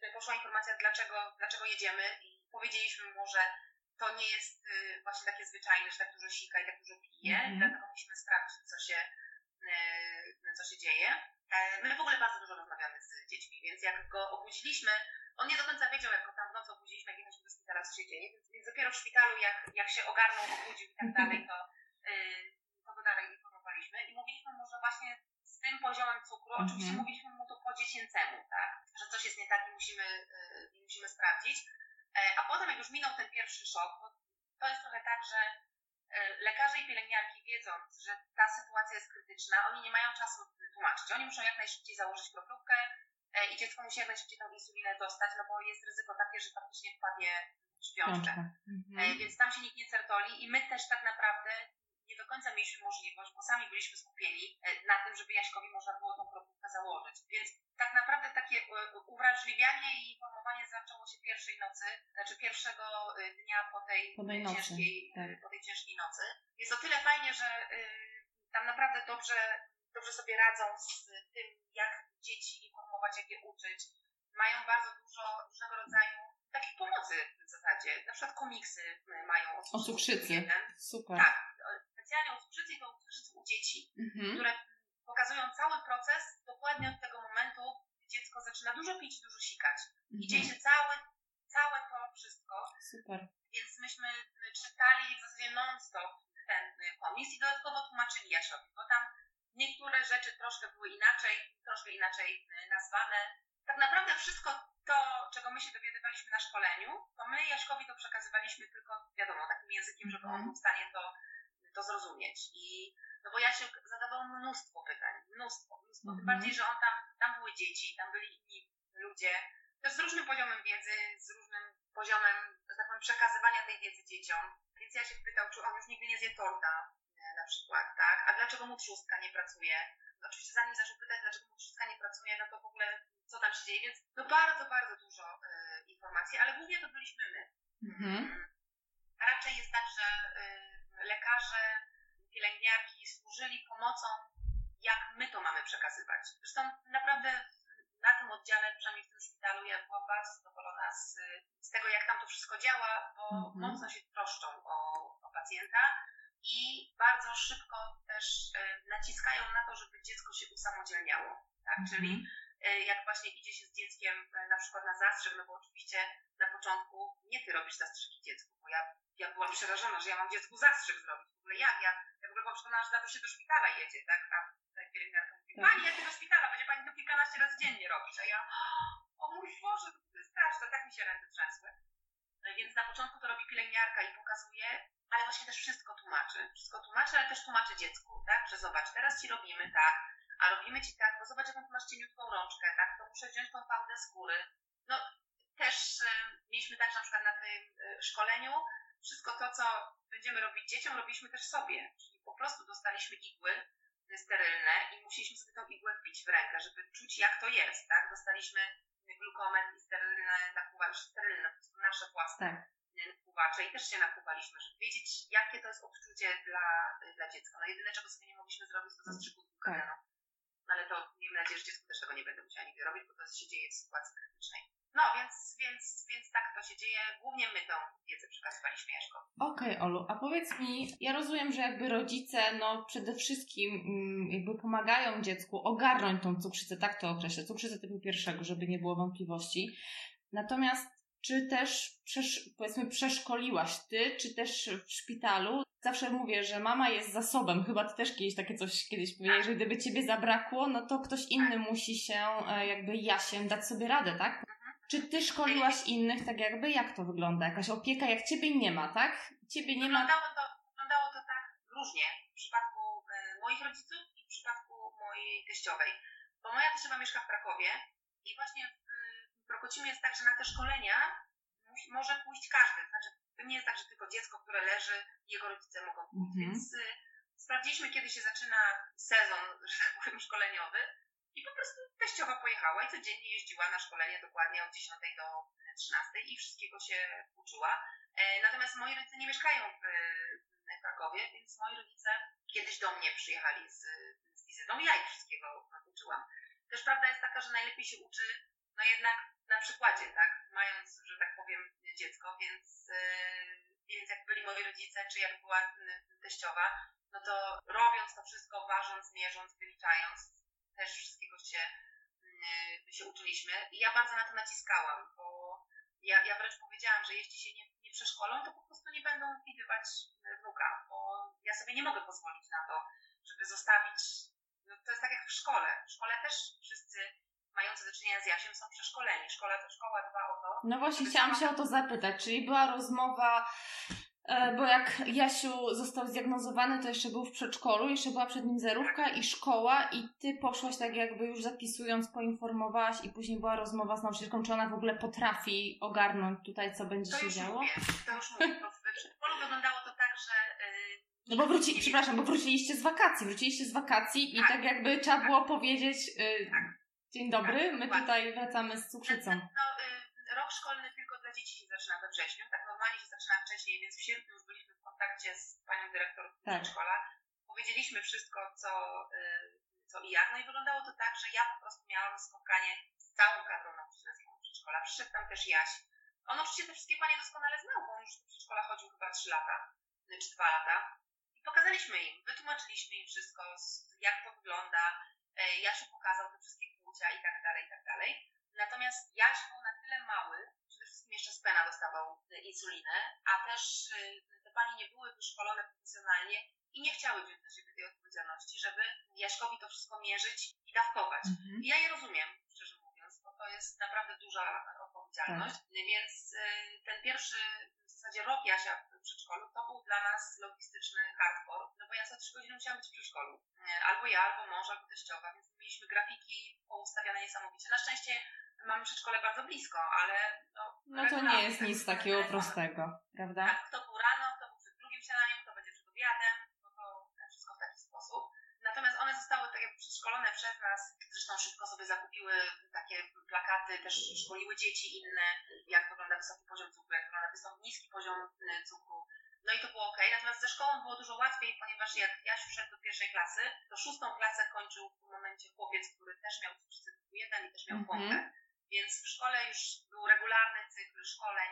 y, poszła informacja, dlaczego, dlaczego jedziemy i powiedzieliśmy mu, że to nie jest y, właśnie takie zwyczajne, że tak dużo sika i tak dużo pije, mm -hmm. dlatego musimy sprawdzić, co się, y, co się dzieje. E, my w ogóle bardzo dużo rozmawiamy z dziećmi, więc jak go obudziliśmy, on nie do końca wiedział, jak go tam w nocy obudziliśmy, jak jechaliśmy do szpitala, co się dzieje, więc, więc dopiero w szpitalu, jak, jak się ogarnął, obudził i tak dalej, to, y, to go dalej informowaliśmy i mówiliśmy mu, że właśnie z tym poziomem cukru, mm -hmm. oczywiście mówiliśmy mu to po dziecięcemu, tak, że coś jest nie tak i musimy, i musimy sprawdzić. E, a potem, jak już minął ten pierwszy szok, bo to jest trochę tak, że e, lekarze i pielęgniarki wiedząc, że ta sytuacja jest krytyczna, oni nie mają czasu tłumaczyć. Oni muszą jak najszybciej założyć kroplówkę e, i dziecko musi jak najszybciej tą insulinę dostać, no bo jest ryzyko takie, że faktycznie wpadnie w śpiączkę. Mhm. Więc tam się nikt nie certoli i my też tak naprawdę nie do końca mieliśmy możliwość, bo sami byliśmy skupieni na tym, żeby Jaśkowi można było tą kroplówkę założyć. Więc tak naprawdę takie uwrażliwianie i informowanie zaczęło się pierwszej nocy, znaczy pierwszego y, dnia po tej, po tej ciężkiej, tak. Y, po tej ciężkiej nocy. Jest o tyle fajnie, że tam naprawdę dobrze, dobrze sobie radzą z tym, jak dzieci informować, jak je uczyć. Mają bardzo dużo różnego rodzaju takich pomocy w zasadzie. Na przykład komiksy mają o cukrzycy. Super. Tak, specjalnie o cukrzycy i to u dzieci, mhm. które pokazują cały proces dokładnie od tego momentu, gdy dziecko zaczyna dużo pić, dużo sikać. Mhm. I dzieje się całe, całe to wszystko. Super. Więc myśmy czytali w zasadzie non-stop ten komis i dodatkowo tłumaczyli Jasiowi, bo tam niektóre rzeczy troszkę były inaczej, troszkę inaczej nazwane. Tak naprawdę wszystko to, czego my się dowiadywaliśmy na szkoleniu, to my Jaśkowi to przekazywaliśmy tylko, wiadomo, takim językiem, żeby on mhm. był w stanie to, to zrozumieć. I no bo Jasiek zadawał mnóstwo pytań, mnóstwo, mnóstwo. Mm -hmm. Tym bardziej, że on tam, tam były dzieci, tam byli inni ludzie, też z różnym poziomem wiedzy, z różnym poziomem, że tak powiem, przekazywania tej wiedzy dzieciom. Więc ja się pytał, czy on już nigdy nie zje torta, na przykład, tak? A dlaczego mu trzustka nie pracuje? No, oczywiście zanim zaczął pytać, dlaczego mu trzustka nie pracuje, no to w ogóle co tam się dzieje, więc no bardzo, bardzo dużo y, informacji, ale głównie to byliśmy my. Mhm. A raczej jest tak, że y, lekarze pielęgniarki służyli pomocą, jak my to mamy przekazywać. Zresztą naprawdę na tym oddziale, przynajmniej w tym szpitalu, ja byłam bardzo zadowolona z, z tego, jak tam to wszystko działa, bo mhm. mocno się troszczą o, o pacjenta i bardzo szybko też e, naciskają na to, żeby dziecko się usamodzielniało. Tak? Mhm. Czyli e, jak właśnie idzie się z dzieckiem e, na przykład na zastrzyk, no bo oczywiście na początku nie ty robisz zastrzyki dziecku, bo ja, ja byłam przerażona, że ja mam dziecku zastrzyk zrobić. W ogóle jak? Ja, ja w ogóle byłam przekonana, że za to się do szpitala jedzie, tak? A tutaj pielęgniarka mówi, tak. pani jedzie do szpitala, będzie pani to kilkanaście razy dziennie robić. A ja, o mój Boże, to jest straszne, tak mi się ręce trzęsły. No więc na początku to robi pielęgniarka i pokazuje, ale właśnie też wszystko tłumaczy. Wszystko tłumaczy, ale też tłumaczy dziecku, tak? Że zobacz, teraz ci robimy tak, a robimy ci tak, bo zobacz jaką ty masz cieniutką wziąć tą fałdę skóry. No też y, mieliśmy tak, że na przykład na tym y, szkoleniu wszystko to, co będziemy robić dzieciom, robiliśmy też sobie. Czyli po prostu dostaliśmy igły sterylne i musieliśmy sobie tą igłę wbić w rękę, żeby czuć, jak to jest, tak? Dostaliśmy glukometr i sterylne nakłuwacze, sterylne, po prostu nasze własne tak. nakłuwacze i też się nakłuwaliśmy, żeby wiedzieć, jakie to jest odczucie dla, dla dziecka. No jedyne, czego sobie nie mogliśmy zrobić, to zastrzyku tak. No ale to miejmy nadzieję, że dziecku też tego nie będę musiała nigdy robić, bo to się dzieje w sytuacji krytycznej. No, więc, więc, więc tak to się dzieje. Głównie my tą wiedzę przekazywaliśmy Jaśko. Okej, okay, Olu, a powiedz mi, ja rozumiem, że jakby rodzice, no przede wszystkim mm, jakby pomagają dziecku ogarnąć tą cukrzycę, tak to określę, cukrzycę typu pierwszego, żeby nie było wątpliwości. Natomiast czy też, powiedzmy, przeszkoliłaś ty, czy też w szpitalu zawsze mówię, że mama jest zasobem. Chyba ty też kiedyś takie coś kiedyś powiedziałeś, że gdyby ciebie zabrakło, no to ktoś inny musi się e, jakby jasiem dać sobie radę, tak? Czy ty szkoliłaś innych tak jakby? Jak to wygląda? Jakaś opieka, jak ciebie nie ma, tak? Ciebie nie ma. To, wyglądało to tak różnie w przypadku e, moich rodziców i w przypadku mojej teściowej. Bo moja teściowa mieszka w Krakowie i właśnie w Prokocimie jest tak, że na te szkolenia może pójść każdy. Znaczy, to nie jest tak, że tylko dziecko, które leży, jego rodzice mogą pójść. Mhm. Więc y, sprawdziliśmy, kiedy się zaczyna sezon, że tak powiem, szkoleniowy. I po prostu teściowa pojechała i codziennie jeździła na szkolenie dokładnie od 10 do 13 i wszystkiego się uczyła. E, Natomiast moi rodzice nie mieszkają w, w Krakowie, więc moi rodzice kiedyś do mnie przyjechali z, z wizytą. Ja ich wszystkiego uczyłam. Też prawda jest taka, że najlepiej się uczy no jednak na przykładzie, tak? Mając, że tak powiem, dziecko, więc, e, więc jak byli moi rodzice, czy jak była mm, teściowa, no to robiąc to wszystko, ważąc, mierząc, wyliczając, też wszystkiego się, mm, się uczyliśmy. I ja bardzo na to naciskałam, bo ja, ja wręcz powiedziałam, że jeśli się nie, nie przeszkolą, to po prostu nie będą widywać wnuka, bo ja sobie nie mogę pozwolić na to, żeby zostawić, no to jest tak jak w szkole. W szkole też wszyscy mający do czynienia z Jasiem są przeszkoleni. Szkoła to szkoła dba o to. No właśnie, chciałam się o to zapytać. Czyli była rozmowa, e, bo jak Jasiu został zdiagnozowany, to jeszcze był w przedszkolu, jeszcze była przed nim zerówka i szkoła i ty poszłaś tak jakby już zapisując, poinformowałaś i później była rozmowa z nauczycielką, czy ona w ogóle potrafi ogarnąć tutaj, co będzie To się działo? mówię, to już mówię. Bo w przedszkolu wyglądało to tak, że... Yy, No bo wróci, przepraszam, bo wróciliście z wakacji, wróciliście z wakacji i Tak. tak jakby trzeba było powiedzieć y, dzień dobry, Tak, my tutaj wracamy z cukrzycą. No, y, rok szkolny tylko dla dzieci się zaczyna we wrześniu, tak normalnie się zaczyna wcześniej, więc w sierpniu już byliśmy w kontakcie z panią dyrektor Tak. przedszkola. Powiedzieliśmy wszystko, co, y, co i jak. No i wyglądało to tak, że ja po prostu miałam spotkanie z całą kadrą nauczycielską przedszkola. Przyszedł tam też Jaś. On oczywiście te wszystkie panie doskonale znał, bo on już do przedszkola chodził chyba 3 lata, y, czy 2 lata. I pokazaliśmy im, wytłumaczyliśmy im wszystko, jak to wygląda. E, Jasiu pokazał te wszystkie kłucia i tak dalej, i tak dalej. Natomiast Jaś był na tyle mały, przede wszystkim jeszcze z pena dostawał y, insulinę, a też y, te panie nie były wyszkolone profesjonalnie i nie chciały wziąć na siebie tej odpowiedzialności, żeby Jaśkowi to wszystko mierzyć i dawkować. Mhm. I ja je rozumiem, szczerze mówiąc, bo to jest naprawdę duża odpowiedzialność. Więc y, ten pierwszy zasadzie rok Jasia w przedszkolu to był dla nas logistyczny hardcore, no bo ja co trzy godziny musiałam być w przedszkolu. Albo ja, albo mąż, albo teściowa, więc mieliśmy grafiki poustawiane niesamowicie. Na szczęście mamy przedszkole bardzo blisko, ale no, No to nie jest tak nic takiego telefonach. prostego, prawda? Tak, kto był rano, kto był przed drugim śniadaniem, kto będzie przed obiadem, Natomiast one zostały tak jakby przeszkolone przez nas, zresztą szybko sobie zakupiły takie plakaty, też szkoliły dzieci inne, jak wygląda wysoki poziom cukru, jak wygląda wysoki, niski poziom y, cukru. No i to było ok. Natomiast ze szkołą było dużo łatwiej, ponieważ jak Jasiu szedł do pierwszej klasy, to szóstą klasę kończył w tym momencie chłopiec, który też miał cukrzycę typu 1 i też miał Mhm. pompę. Więc w szkole już był regularny cykl szkoleń,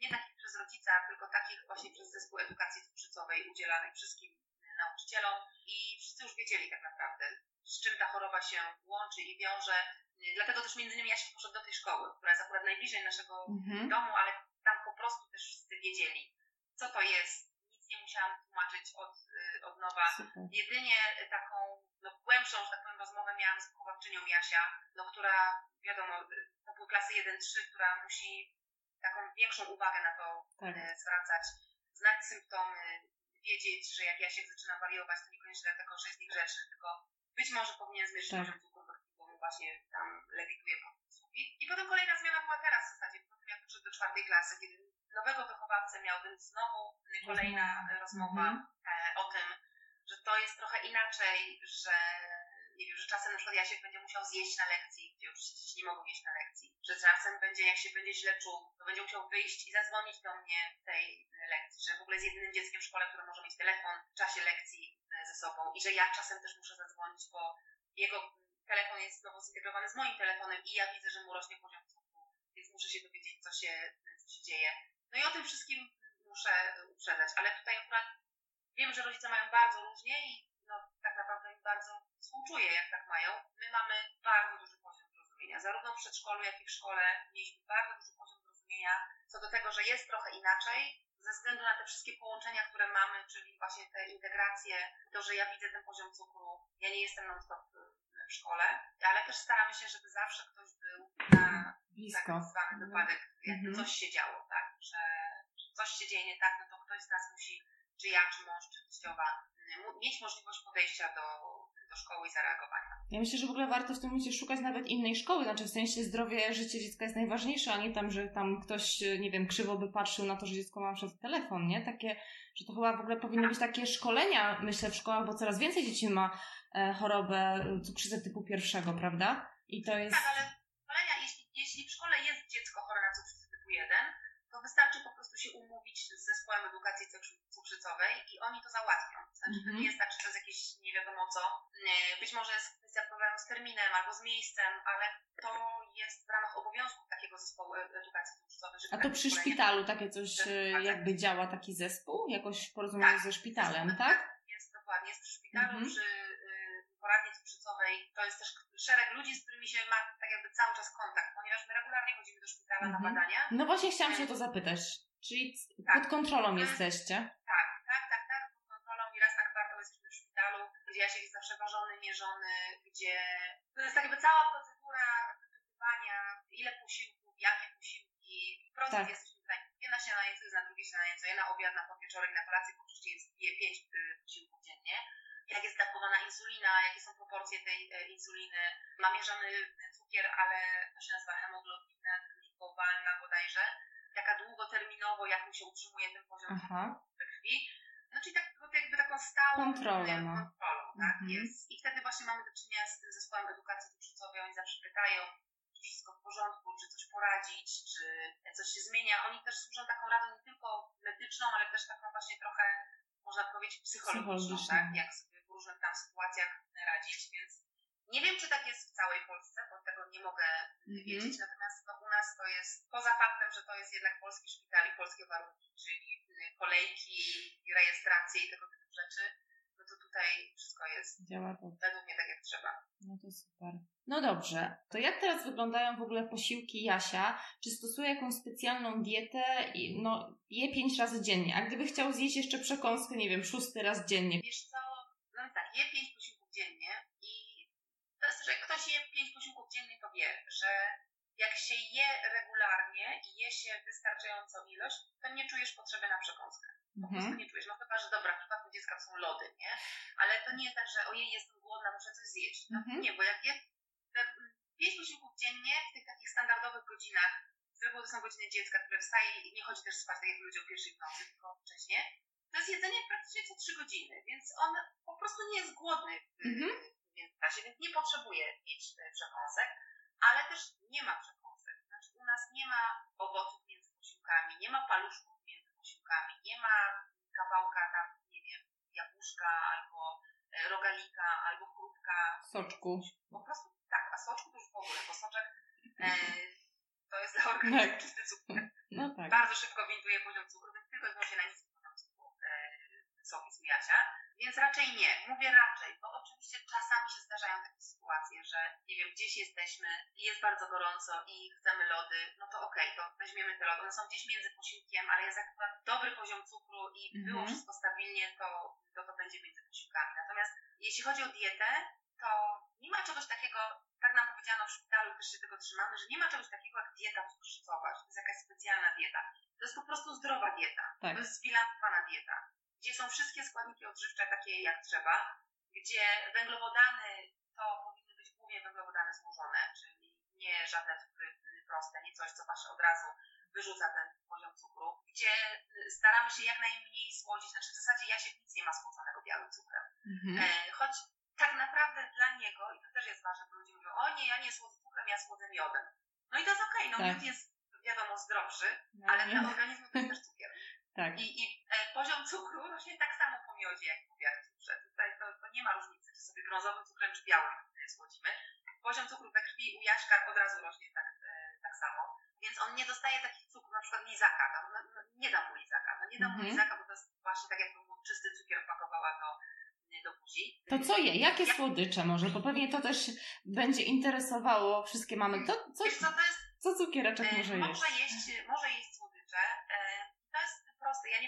nie takich przez rodzica, tylko takich właśnie przez zespół edukacji cukrzycowej udzielanych wszystkim nauczycielom i wszyscy już wiedzieli tak naprawdę, z czym ta choroba się łączy i wiąże. Y, Dlatego też między innymi ja się poszedł do tej szkoły, która jest akurat najbliżej naszego Mhm. domu, ale tam po prostu też wszyscy wiedzieli, co to jest. Nic nie musiałam tłumaczyć od, y, od nowa. Super. Jedynie taką no, głębszą, że tak powiem, rozmowę miałam z wychowawczynią Jasia, no, która, wiadomo, to były klasy 1-3, która musi taką większą uwagę na to Tak. e, zwracać, znać symptomy, wiedzieć, że jak Jasiek zaczyna wariować, to niekoniecznie dlatego, że jest niegrzeczny, tylko być może powinien zmierzyć Tak. poziom cukru bo mu właśnie tam lewituje po sufit. I potem kolejna zmiana była teraz w zasadzie, po tym jak przyszedł do czwartej klasy, kiedy nowego wychowawcę miał, więc znowu kolejna Rozmowa. rozmowa Mhm. e, o tym, że to jest trochę inaczej, że nie wiem, że czasem na przykład Jasiek będzie musiał zjeść na lekcji, gdzie już dzieci nie mogą jeść na lekcji, że czasem będzie, jak się będzie źle czuł, to będzie musiał wyjść i zadzwonić do mnie w tej lekcji, że w ogóle jest jedynym dzieckiem w szkole, które może mieć telefon w czasie lekcji e, ze sobą. I że ja czasem też muszę zadzwonić, bo jego telefon jest znowu zintegrowany z moim telefonem i ja widzę, że mu rośnie poziom cukru, więc muszę się dowiedzieć, co się, co się dzieje. No i o tym wszystkim muszę uprzedzać, ale tutaj akurat wiem, że rodzice mają bardzo różnie i no, tak naprawdę im bardzo współczuję, jak tak mają. My mamy bardzo duży poziom zrozumienia. Zarówno w przedszkolu, jak i w szkole mieliśmy bardzo duży poziom zrozumienia co do tego, że jest trochę inaczej. ze względu na te wszystkie połączenia, które mamy, czyli właśnie te integracje, to, że ja widzę ten poziom cukru, ja nie jestem non-stop w szkole, ale też staramy się, żeby zawsze ktoś był na Blisko. tak zwany wypadek, jakby Mhm. coś się działo, tak, że że coś się dzieje nie tak, no to ktoś z nas musi, czy ja, czy mąż, czy teściowa, mu- mieć możliwość podejścia do, do szkoły i zareagowania. Ja myślę, że w ogóle warto w tym momencie szukać nawet innej szkoły, znaczy w sensie zdrowie, życie dziecka jest najważniejsze, a nie tam, że tam ktoś, nie wiem, krzywo by patrzył na to, że dziecko ma przez telefon, nie? Takie, że to chyba w ogóle powinny być takie szkolenia, myślę, w szkołach, bo coraz więcej dzieci ma e, chorobę e, cukrzycę typu pierwszego, prawda? I to jest... Tak, ale szkolenia, jeśli, jeśli w szkole jest dziecko chore na cukrzycę typu 1, to wystarczy po umówić z zespołem edukacji cukrzy- cukrzycowej i oni to załatwią. Znaczy, to Mhm. nie jest tak, że to jest jakieś nie wiadomo co. Być może jest kwestia problemu z terminem albo z miejscem, ale to jest w ramach obowiązków takiego zespołu e- edukacji cukrzycowej. A to takie przy szpitalu takie coś e, jakby działa, taki zespół? Jakoś porozumienie Tak. ze szpitalem, tak? Jest dokładnie, jest przy szpitalu, Mhm. przy y, poradni cukrzycowej. To jest też szereg ludzi, z którymi się ma tak jakby cały czas kontakt, ponieważ my regularnie chodzimy do szpitala na Mhm. badania. No właśnie chciałam się to zapytać. Czyli Tak. pod kontrolą jesteście? Tak, tak, tak, tak, pod kontrolą i raz na kwartał jesteśmy w szpitalu, gdzie Jasiek jest zawsze ważony, mierzony, gdzie to jest tak jakby cała procedura wypytywania, ile posiłków, jakie posiłki. Proces Tak. jesteśmy tutaj nie na śniadanie, co jest na drugie śniadanie, co je na obiad, na podwieczorek, na kolację, bo oczywiście jest, je pięć y, posiłków dziennie. Jak jest dawkowana insulina, jakie są proporcje tej e, insuliny. Ma mierzony cukier, ale to się nazywa hemoglobina glikowalna bodajże. Taka długoterminowo, jak mu się utrzymuje ten poziom Aha. we krwi. No czyli tak, no, jakby taką stałą Kontrolę e, ma. kontrolą, tak Mhm. jest. I wtedy właśnie mamy do czynienia z tym zespołem edukacji cukrzycowej. Oni zawsze pytają, czy wszystko w porządku, czy coś poradzić, czy coś się zmienia. Oni też służą taką radą nie tylko medyczną, ale też taką właśnie trochę, można powiedzieć, psychologiczną, Psychologiczną. tak? Jak sobie w różnych tam sytuacjach radzić, więc nie wiem, czy tak jest w całej Polsce, bo tego nie mogę Mhm. wiedzieć, natomiast no, u nas to jest, poza faktem, że to jest jednak polski szpital i polskie warunki, czyli y, kolejki, rejestracje i tego typu rzeczy, no to tutaj wszystko jest Działa to. według mnie tak jak trzeba. No to super. No dobrze. To jak teraz wyglądają w ogóle posiłki Jasia? Czy stosuje jakąś specjalną dietę? I, no, je pięć razy dziennie. A gdyby chciał zjeść jeszcze przekąskę, nie wiem, szósty raz dziennie. Wiesz co, no tak, je pięć posiłków dziennie i to jest, że jak ktoś je pięć posiłków dziennie, to wie, że jak się je regularnie i je się wystarczającą ilość, to nie czujesz potrzeby na przekąskę. Po prostu Mhm. nie czujesz. No chyba, że dobra, w przypadku dziecka są lody, nie? Ale to nie jest tak, że ojej, jestem głodna, muszę coś zjeść. No Mhm. nie, bo jak je te, mm, pięć posiłków dziennie w tych takich standardowych godzinach, z reguły to są godziny dziecka, które wstaje i nie chodzi też spać tak jak ludzie o pierwszej w nocy, tylko wcześniej, to jest jedzenie praktycznie co trzy godziny, więc on po prostu nie jest głodny w, Mhm. w międzyczasie, więc nie potrzebuje mieć e, przekąsek, ale też nie ma przekąsek. Znaczy u nas nie ma owoców między posiłkami, nie ma paluszków między posiłkami, nie ma kawałka tam, nie wiem, jabłuszka albo e, rogalika, albo chrupka. Soczku. Po prostu tak, a soczku to już w ogóle, bo soczek e, to jest dla organizmu Tak. czysty cukier. No tak. Bardzo szybko winduje poziom cukru, więc tylko i wyłącznie na niskim soki z Jasia. Więc raczej nie, mówię raczej, bo oczywiście czasami się zdarzają takie sytuacje, że nie wiem, gdzieś jesteśmy i jest bardzo gorąco i chcemy lody, no to okej, to weźmiemy te lody. One są gdzieś między posiłkiem, ale jest akurat dobry poziom cukru i było Mhm. wszystko stabilnie, to, to to będzie między posiłkami. Natomiast jeśli chodzi o dietę, to nie ma czegoś takiego, tak nam powiedziano w szpitalu i też się tego trzymamy, że nie ma czegoś takiego jak dieta cukrzycowa, że to jest jakaś specjalna dieta. To jest po prostu zdrowa dieta. Tak. To jest zbilansowana dieta, gdzie są wszystkie składniki odżywcze takie jak trzeba, gdzie węglowodany to powinny być głównie węglowodany złożone, czyli nie żadne cukry proste, nie coś, co masz od razu wyrzuca ten poziom cukru, gdzie y, staramy się jak najmniej słodzić, znaczy w zasadzie Jasiek nic nie ma słodzonego białym cukrem. Mhm. E, choć tak naprawdę dla niego, i to też jest ważne, bo ludzie mówią, o nie, ja nie słodzę cukrem, ja słodzę miodem. No i to jest okej, no Tak. miód jest wiadomo zdrowszy, No, ale nie. dla organizmu to jest też cukier. Tak. I, i e, poziom cukru rośnie tak samo po miodzie, jak po białym cukrze. Tutaj to, to nie ma różnicy, czy sobie brązowym cukrem, czy białym słodzimy. Poziom cukru we krwi u Jaśka od razu rośnie tak, e, tak samo. Więc on nie dostaje takich cukrów, na przykład lizaka. No, no, no, nie dam mu lizaka. No, nie dam mu Mhm. lizaka, bo to jest właśnie tak, jakby mu czysty cukier pakowała do, do buzi. To co je? Jakie słodycze może? Bo pewnie to też będzie interesowało wszystkie mamy. To, co, Wiesz co, to jest co cukiereczek E, może jeść? Może jeść, może jeść słodycze. E, To jest proste. Ja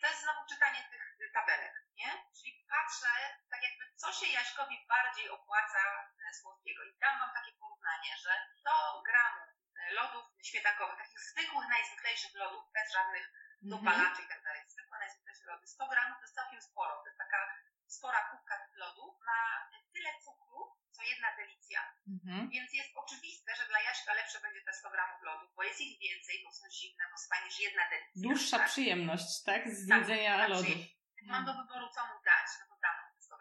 to jest znowu czytanie tych tabelek, nie? Czyli patrzę, tak jakby co się Jaśkowi bardziej opłaca e, słodkiego. I dam Wam takie porównanie, że 100 gramów e, lodów śmietankowych, takich zwykłych, najzwyklejszych lodów, bez żadnych dopalaczy i tak dalej, zwykłe, najzwyklejsze lody, 100 gramów to jest całkiem sporo. To jest taka spora kubka tych lodów, ma tyle cukru, co jedna delicja. Mhm. Więc jest oczywiste, że dla Jaśka lepsze będzie te 100 gramów lodów, bo jest ich więcej, bo są zimne, bo niż jedna delicja. Dłuższa tak? przyjemność, tak? Z tak, jedzenia tak, lodów. Mam do wyboru, co mu dać, no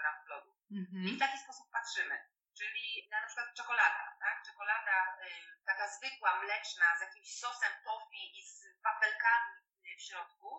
to dam mu 100 gramów lodów. Mhm. I w taki sposób patrzymy. Czyli na, na przykład czekolada, tak? Czekolada y, taka zwykła, mleczna, z jakimś sosem tofi i z wafelkami w środku,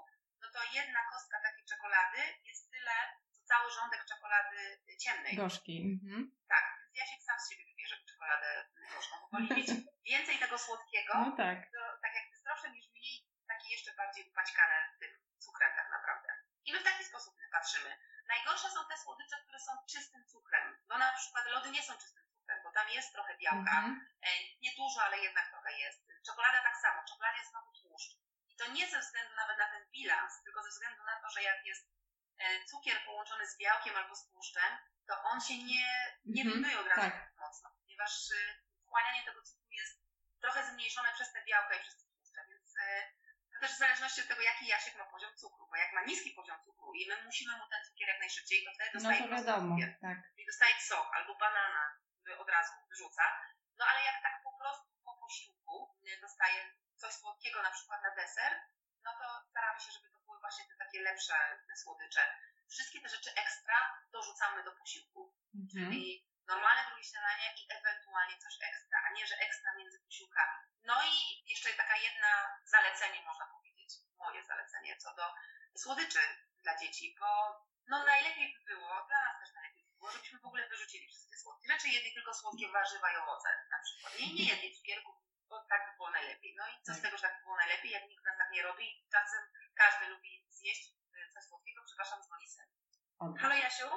no to jedna kostka takiej czekolady jest tyle, co cały rządek czekolady ciemnej. Gorzkiej. Mhm. Tak, więc ja się sam z siebie wybierze czekoladę gorzką, bo woli mieć więcej tego słodkiego, no tak. to tak jak zdrowsze niż mniej, takie jeszcze bardziej upaćkane tym cukrem tak naprawdę. I my w taki sposób patrzymy. Najgorsze są te słodycze, które są czystym cukrem. No na przykład lody nie są czystym cukrem, bo tam jest trochę białka. Mm -hmm. Nie dużo, ale jednak trochę jest. Czekolada tak samo. Czekolada jest znowu tłuszcz. I to nie ze względu nawet na ten bilans, tylko ze względu na to, że jak jest e, cukier połączony z białkiem albo z tłuszczem, to on się nie, nie mm -hmm. od razu tak. mocno, ponieważ y, wchłanianie tego cukru jest trochę zmniejszone przez te białka i przez te tłuszcze, więc też w zależności od tego, jaki Jasiek ma poziom cukru, bo jak ma niski poziom cukru i my musimy mu ten cukier jak najszybciej, to wtedy dostaje no to wiadomo, cukier. Tak. Czyli dostaje sok albo banana, od razu wyrzuca. No ale jak tak po prostu po posiłku y, dostaje coś słodkiego, na przykład na deser, no to staramy się, żeby to były właśnie te takie lepsze słodycze. Wszystkie te rzeczy ekstra dorzucamy do posiłku. Mhm. Czyli normalne drugie śniadanie i ewentualnie coś ekstra, a nie, że ekstra między posiłkami. No i jeszcze taka jedna zalecenie, można powiedzieć, moje zalecenie co do słodyczy dla dzieci, bo no najlepiej by było, dla nas też najlepiej by było, żebyśmy w ogóle wyrzucili wszystkie słodkie rzeczy, jedli tylko słodkie warzywa i owoce na przykład. Nie, nie jedli cukierków, bo tak by było najlepiej. No i co z tak. tego, że tak by było najlepiej, jak nikt nas tak nie robi, czasem każdy lubi zjeść y, coś słodkiego, przepraszam, dzwoni syn. Halo Jasiu?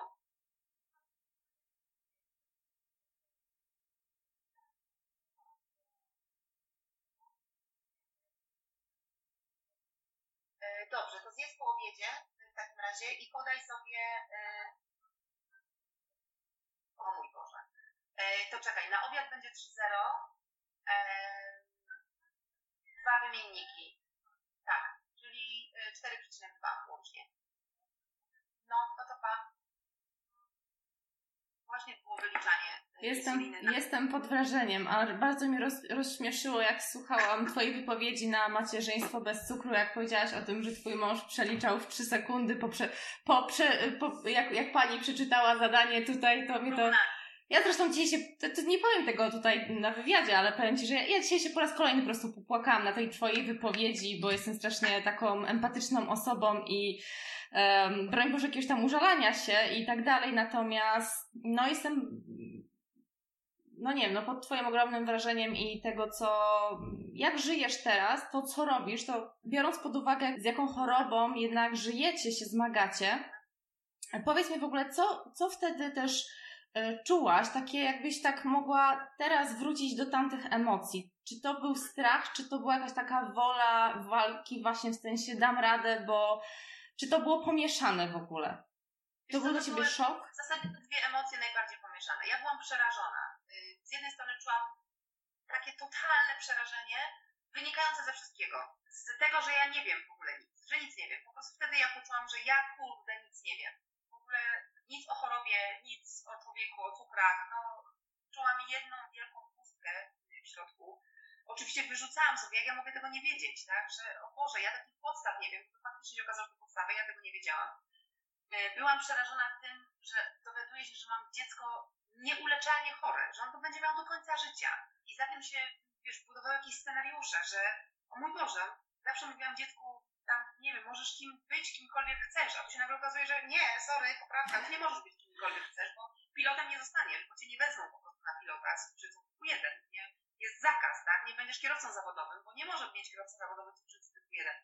Dobrze, to zjedz po obiedzie w takim razie i podaj sobie. E, o mój Boże. E, to czekaj, na obiad będzie 3-0. E, dwa wymienniki. Tak, czyli 4,2 łącznie. No, to to pa. Właśnie było wyliczanie Jestem, jestem pod wrażeniem, a bardzo mnie roz, rozśmieszyło, jak słuchałam Twojej wypowiedzi na macierzyństwo bez cukru, jak powiedziałaś o tym, że Twój mąż przeliczał w 3 sekundy, po, prze, po, prze, po jak, jak Pani przeczytała zadanie tutaj, to mnie to... Ja zresztą dzisiaj się, to, to, nie powiem tego tutaj na wywiadzie, ale powiem Ci, że ja, ja dzisiaj się po raz kolejny po prostu popłakałam na tej Twojej wypowiedzi, bo jestem strasznie taką empatyczną osobą i um, broń Boże jakiegoś tam użalania się i tak dalej, natomiast no jestem no nie wiem, no pod Twoim ogromnym wrażeniem i tego, co, jak żyjesz teraz, to co robisz, to biorąc pod uwagę, z jaką chorobą jednak żyjecie, się zmagacie, powiedz mi w ogóle, co, co wtedy też y, czułaś, takie jakbyś tak mogła teraz wrócić do tamtych emocji. Czy to był strach, czy to była jakaś taka wola walki właśnie w sensie dam radę, bo czy to było pomieszane w ogóle? To był dla Ciebie szok? W zasadzie te dwie emocje najbardziej pomieszane. Ja byłam przerażona jednej strony czułam takie totalne przerażenie, wynikające ze wszystkiego. Z tego, że ja nie wiem w ogóle nic, że nic nie wiem. Po prostu wtedy ja poczułam, że ja kurde nic nie wiem. W ogóle nic o chorobie, nic o człowieku, o cukrach. No, czułam jedną wielką pustkę w środku. Oczywiście wyrzucałam sobie, jak ja mogę tego nie wiedzieć, tak? Że o Boże, ja takich podstaw nie wiem. To faktycznie się okazało, że podstawy, ja tego nie wiedziałam. E, byłam przerażona tym, że dowiaduję się, że mam dziecko nieuleczalnie chore, że on to będzie miał do końca życia. I za tym się, wiesz, budowały jakieś scenariusze, że o mój Boże, zawsze mówiłam dziecku, tam, nie wiem, możesz kim być, kimkolwiek chcesz, a tu się nagle okazuje, że nie, sorry, poprawka, ty nie możesz być kimkolwiek chcesz, bo pilotem nie zostaniesz, bo cię nie wezmą po prostu na pilota z typu 1. Nie? Jest zakaz, tak? Nie będziesz kierowcą zawodowym, bo nie może mieć kierowcy zawodowym z typu 1.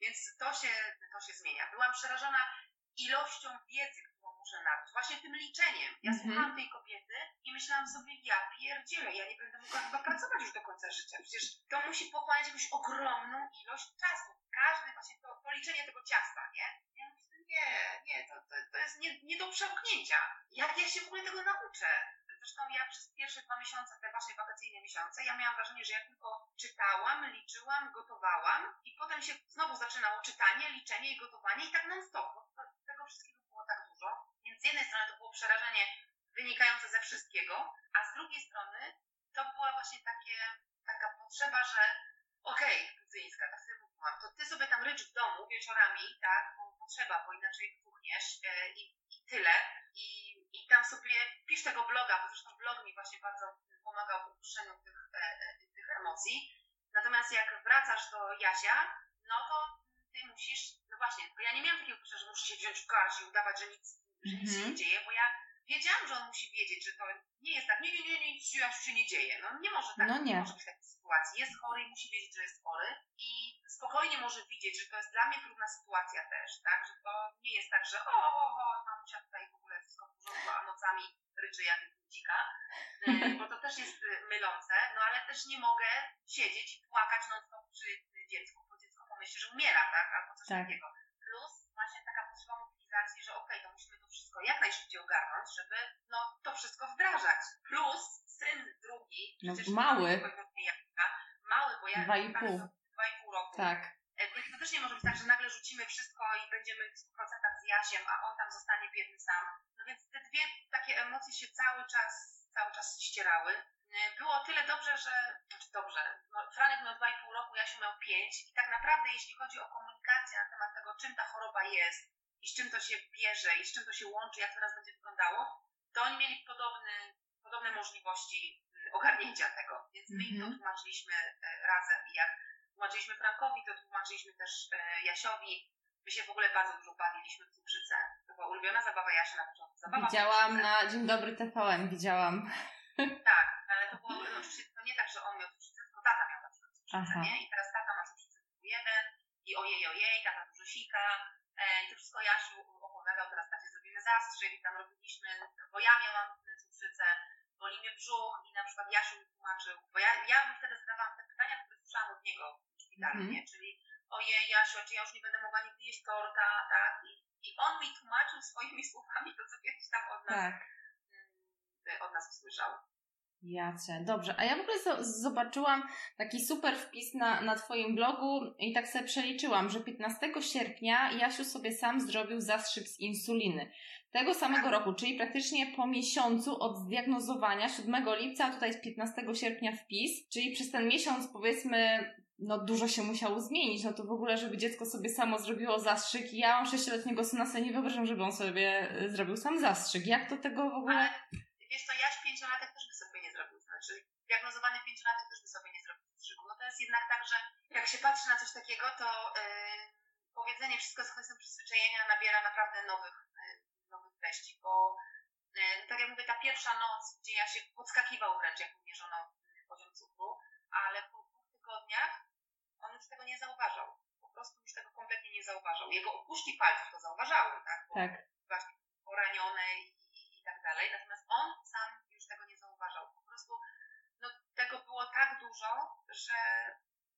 Więc to się, to się zmienia. Byłam przerażona ilością wiedzy, którą muszę nabyć, właśnie tym liczeniem. Ja Mhm. słuchałam tej kobiety i myślałam sobie, ja pierdzielę, ja nie będę mogła chyba pracować już do końca życia. Przecież to musi pochłaniać jakąś ogromną ilość czasu. Każdy właśnie to, to liczenie tego ciasta, nie? Ja myślę, nie, nie, to, to, to jest nie, nie do przełknięcia. Jak ja się w ogóle tego nauczę? Zresztą ja przez pierwsze dwa miesiące, te właśnie wakacyjne miesiące, ja miałam wrażenie, że ja tylko czytałam, liczyłam, gotowałam i potem się znowu zaczynało czytanie, liczenie i gotowanie i tak non stop. To, wszystkiego było tak dużo. Więc z jednej strony to było przerażenie wynikające ze wszystkiego, a z drugiej strony to była właśnie takie, taka potrzeba, że okej, okay, tak sobie mówiłam, to ty sobie tam rycz w domu wieczorami, tak, bo potrzeba, bo inaczej puchniesz e, i, i tyle. I, I tam sobie pisz tego bloga, bo zresztą blog mi właśnie bardzo pomagał w upuszczeniu tych, e, e, tych emocji. Natomiast jak wracasz do Jasia, no to ty musisz, no właśnie, bo ja nie miałam takiego poczucia, że muszę się wziąć w garść i udawać, że nic, że nic się Mhm. nie dzieje, bo ja wiedziałam, że on musi wiedzieć, że to nie jest tak, nie, nie, nie, nie, nic się się nie dzieje. No nie może tak, No nie. może być takiej sytuacji. Jest chory i musi wiedzieć, że jest chory i spokojnie może widzieć, że to jest dla mnie trudna sytuacja też, tak, że to nie jest tak, że o, o, o, mamusia tutaj w ogóle wszystko w porządku, a nocami ryczy jak dzika, y, bo to też jest y, mylące, no ale też nie mogę siedzieć i płakać non stop przy y, dziecku, bo dziecko pomyśli, że umiera, tak, albo coś Tak. takiego. Plus właśnie taka potrzeba mobilizacji, że okej, to musimy to wszystko jak najszybciej ogarnąć, żeby no to wszystko wdrażać. Plus syn drugi, No, mały. Jaka, mały, bo ja Dwa i pół. dwa i pół roku. Tak. E, Więc to też nie może być tak, że nagle rzucimy wszystko i będziemy w 100% z Jasiem, a on tam zostanie biedny sam. No więc te dwie takie emocje się cały czas, cały czas ścierały. E, Było o tyle dobrze, że, znaczy dobrze, no, Franek miał 2,5 roku, Jasiu miał 5 i tak naprawdę jeśli chodzi o komunikację na temat tego, czym ta choroba jest i z czym to się bierze i z czym to się łączy, jak teraz będzie wyglądało, to oni mieli podobny, podobne możliwości y, ogarnięcia tego, więc my im to Mhm. tłumaczyliśmy e, razem i jak tłumaczyliśmy Frankowi, to tłumaczyliśmy też e, Jasiowi. My się w ogóle bardzo dużo bawiliśmy w cukrzycę. To była ulubiona zabawa Jasia na początku. Zabawa Widziałam na Dzień Dobry TVN, widziałam. Tak, ale to było no, oczywiście to nie tak, że on miał cukrzycę, tylko tata miał na przykład cukrzycę, nie? I teraz tata ma cukrzycę typu 1 i ojej, ojej, tata dużo sika. E, I to wszystko Jasiu opowiadał, teraz tacie zrobimy zastrzyk i tam robiliśmy, bo ja miałam cukrzycę, boli mnie brzuch i na przykład Jasiu mi tłumaczył, bo ja, ja mu wtedy zadawałam te pytania, które słyszałam od niego w szpitalu, Mhm. nie? Czyli ojej Jasiu, czy ja już nie będę mogła nigdy jeść torta, tak? I, I on mi tłumaczył swoimi słowami to, co kiedyś tam od nas, Tak. mm, od nas usłyszał. Jacie, dobrze. A ja w ogóle zo- zobaczyłam taki super wpis na, na Twoim blogu i tak sobie przeliczyłam, że 15 sierpnia Jasiu sobie sam zrobił zastrzyk z insuliny. Tego samego roku, czyli praktycznie po miesiącu od zdiagnozowania 7 lipca, a tutaj jest 15 sierpnia wpis, czyli przez ten miesiąc powiedzmy no dużo się musiało zmienić, no to w ogóle, żeby dziecko sobie samo zrobiło zastrzyk. Ja mam sześcioletniego syna, sobie nie wyobrażam, żeby on sobie y, zrobił sam zastrzyk. Jak to tego w ogóle... Ale wiesz co, Jaś pięciolatek też by sobie nie zrobił, znaczy diagnozowany pięciolatek też by sobie nie zrobił zastrzyku. No to jest jednak tak, że jak się patrzy na coś takiego, to yy, powiedzenie wszystko z kwestią przyzwyczajenia nabiera naprawdę nowych, yy, nowych treści, bo yy, tak jak mówię, ta pierwsza noc, gdzie ja się podskakiwał wręcz, jak mierzono poziom cukru, ale po dwóch tygodniach on już tego nie zauważał. Po prostu już tego kompletnie nie zauważał. Jego opuszki palców to zauważały, tak? Bo Tak. właśnie poranione i, i, i tak dalej. Natomiast on sam już tego nie zauważał. Po prostu no, tego było tak dużo, że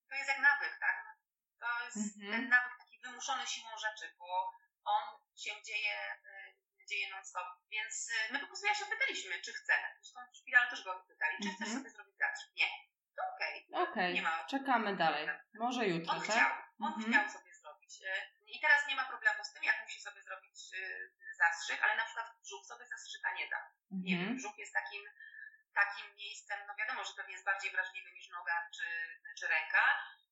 to jest jak nawyk, tak? No, To jest Mhm. ten nawyk taki wymuszony siłą rzeczy, bo on się dzieje, y, dzieje non-stop. Więc y, my po prostu ja się pytaliśmy, czy chce. Zresztą w szpitalu też go pytali, czy chcesz Mhm. sobie zrobić zastrzyk? Nie. Okej. Okej, Nie ma. czekamy dalej. Może jutro, On tak? chciał, on Mhm. chciał sobie zrobić. Y, I teraz nie ma problemu z tym, jak musi sobie zrobić y, zastrzyk, ale na przykład brzuch sobie zastrzyka nie da. Nie wiem, Mhm. brzuch jest takim, takim miejscem, no wiadomo, że pewnie jest bardziej wrażliwy niż noga czy, czy ręka,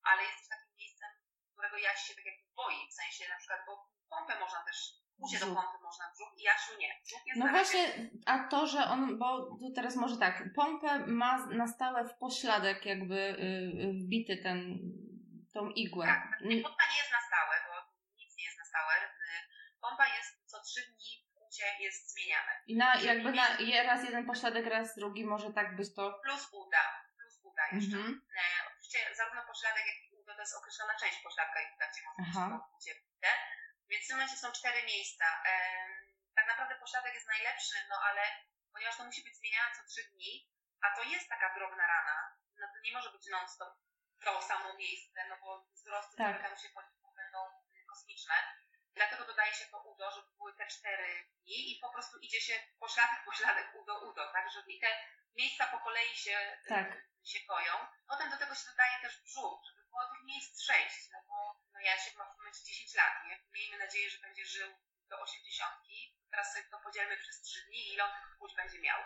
ale jest też takim miejscem, którego Jaś się tak jakby boi, w sensie na przykład, bo pompę można też, ucie do Brzuch. pompy można brzuch i Jasiu nie. No właśnie, a to, że on, bo tu teraz może tak, pompę ma na stałe w pośladek jakby y, y, wbity ten, tą igłę. Tak, N- pompa nie jest na stałe, bo nic nie jest na stałe. Y, Pompa jest co trzy dni, ucie jest zmieniane. I na, jakby na raz jeden pośladek, raz drugi może tak być to. Plus uda, plus uda jeszcze. Mhm. E, oczywiście zarówno pośladek, jak i udo to jest określona część pośladka i uda, gdzie można Aha. Więc w tym momencie są cztery miejsca. Tak naprawdę pośladek jest najlepszy, no ale ponieważ to musi być zmieniane co trzy dni, a to jest taka drobna rana, no to nie może być non-stop to samo miejsce, no bo wzrosty tak. zamykają się będą kosmiczne. Dlatego dodaje się to udo, żeby były te cztery dni i po prostu idzie się pośladek, pośladek, udo, udo, tak? Żeby i te miejsca po kolei się, tak. się koją. Potem do tego się dodaje też brzuch, żeby było tych miejsc sześć, no bo no ja się mam w momencie 10 lat, nie? Miejmy nadzieję, że będzie żył do 80. Teraz sobie to podzielmy przez 3 dni i ile on tych będzie miał.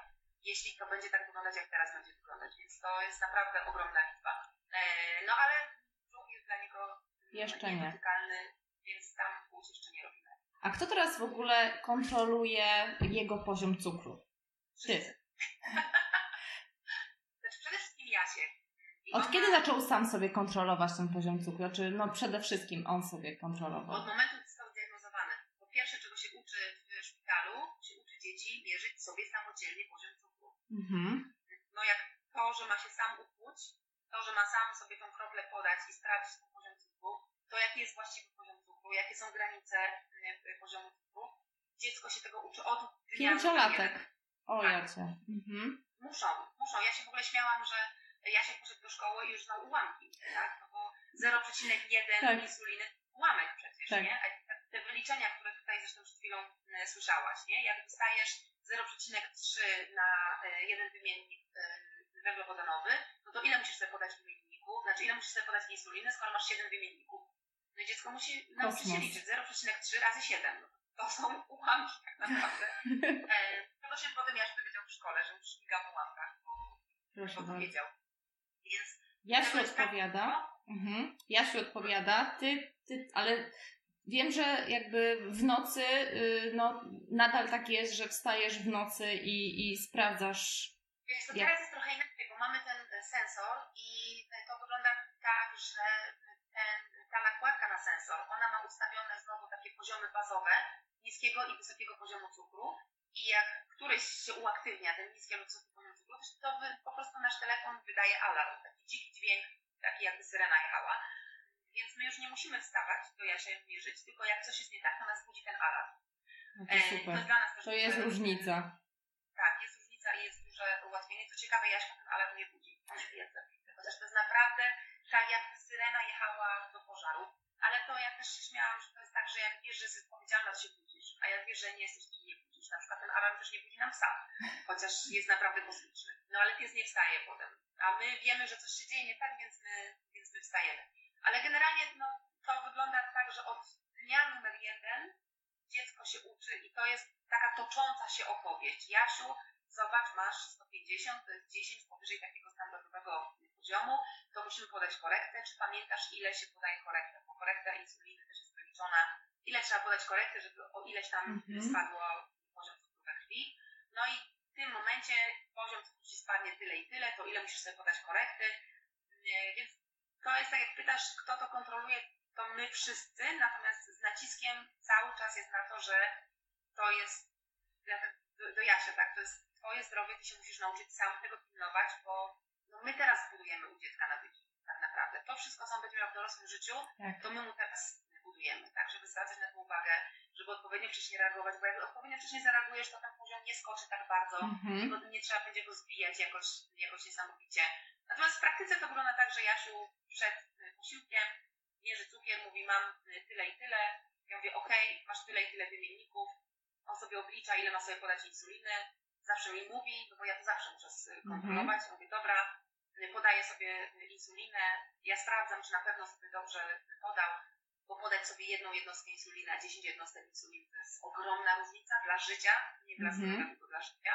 Jeśli to będzie tak wyglądać, jak teraz będzie wyglądać. Więc to jest naprawdę ogromna liczba. E, no ale brzuch jest dla niego jeszcze nie. więc tam płóć jeszcze nie robimy. A kto teraz w ogóle kontroluje jego poziom cukru? Ty. znaczy przede wszystkim Jasiek. Od kiedy zaczął sam sobie kontrolować ten poziom cukru? Czy no przede wszystkim on sobie kontrolował? Od momentu, gdy został zdiagnozowany. Po pierwsze, czego się uczy w szpitalu, się uczy dzieci mierzyć sobie samodzielnie poziom cukru. Mhm. No jak to, że ma się sam upłuć, to, że ma sam sobie tą kroplę podać i sprawdzić ten poziom cukru, to jaki jest właściwy poziom cukru, jakie są granice y, poziomu cukru. Dziecko się tego uczy od Pięciolatek. O, tak. jacie. Mhm. Muszą, muszą. Ja się w ogóle śmiałam, że ja się poszedł do szkoły i już znał ułamki, tak? No bo 0,1 tak. insuliny ułamek przecież, tak. nie? A te wyliczenia, które tutaj zresztą przed chwilą e, słyszałaś, nie? Jak dostajesz 0,3 na e, jeden wymiennik e, węglowodanowy, no to ile musisz sobie podać wymienników? Znaczy ile musisz sobie podać insuliny, skoro masz 7 wymienników? No i dziecko musi nauczyć się liczyć 0,3 razy 7. No to są ułamki tak naprawdę. Tego się potem ja dowiedział w szkole, że już śmiga w ułamkach, bo Proszę to powiedział. Więc Jasiu odpowiada. Tak, mhm. Jasiu odpowiada, ty, ty, ale wiem, że jakby w nocy, yy, no nadal tak jest, że wstajesz w nocy i, i sprawdzasz. Wiesz, to teraz jest trochę inaczej, bo mamy ten sensor i to wygląda tak, że ten, ta nakładka na sensor, ona ma ustawione znowu takie poziomy bazowe, niskiego i wysokiego poziomu cukru i jak któryś się uaktywnia, ten niski lub wysoki poziom to po prostu nasz telefon wydaje alarm, taki dziki dźwięk, taki jakby syrena jechała. Więc my już nie musimy wstawać do Jasia mierzyć, tylko jak coś jest nie tak, to nas budzi ten alarm. No to, super. to jest dla nas też To jest różnica. Tak, jest różnica i jest duże ułatwienie. Co ciekawe, Jasia ten alarm nie budzi. On chociaż to jest naprawdę tak, jakby syrena jechała do pożaru. Ale to ja też się śmiałam, że to jest tak, że jak wiesz, że jesteś odpowiedzialna, to się budzisz, a jak wiesz, że nie jesteś, to nie budzisz. Na przykład ten alarm też nie budzi nam psa, chociaż jest naprawdę kosmiczny. No ale pies nie wstaje potem. A my wiemy, że coś się dzieje nie tak, więc my, więc my wstajemy. Ale generalnie no, to wygląda tak, że od dnia numer jeden dziecko się uczy i to jest taka tocząca się opowieść. Jasiu, zobacz, masz 150, to jest 10 powyżej takiego standardowego poziomu, to musimy podać korektę. Czy pamiętasz, ile się podaje korektę? Bo korekta insuliny też jest wyliczona, ile trzeba podać korektę, żeby o ileś tam mhm. spadło poziom cukru we krwi. No i w tym momencie poziom cukru ci spadnie tyle i tyle, to ile musisz sobie podać korekty. Więc to jest tak, jak pytasz, kto to kontroluje, to my wszyscy, natomiast z naciskiem cały czas jest na to, że to jest do, do Jasia, tak? To jest twoje zdrowie, ty się musisz nauczyć sam tego pilnować, bo no my teraz budujemy u dziecka nawyki, tak naprawdę. To wszystko, co on będzie miał w dorosłym życiu, tak. to my mu teraz tak? Żeby zwracać na to uwagę, żeby odpowiednio wcześniej reagować, bo jak odpowiednio wcześniej zareagujesz, to ten poziom nie skoczy tak bardzo, mm-hmm. nie, nie trzeba będzie go zbijać jakoś, jakoś niesamowicie. Natomiast w praktyce to wygląda tak, że Jasiu przed y, posiłkiem mierzy cukier, mówi mam y, tyle i tyle, ja mówię ok, masz tyle i tyle wymienników, on sobie oblicza, ile ma sobie podać insuliny, zawsze mi mówi, no bo ja to zawsze muszę kontrolować, mm-hmm. mówię dobra, y, podaję sobie insulinę, ja sprawdzam, czy na pewno sobie dobrze podał, bo podać sobie jedną jednostkę insuliny, a 10 jednostek insuliny to jest ogromna różnica dla życia, nie dla zdrowia, mm-hmm. tylko dla życia,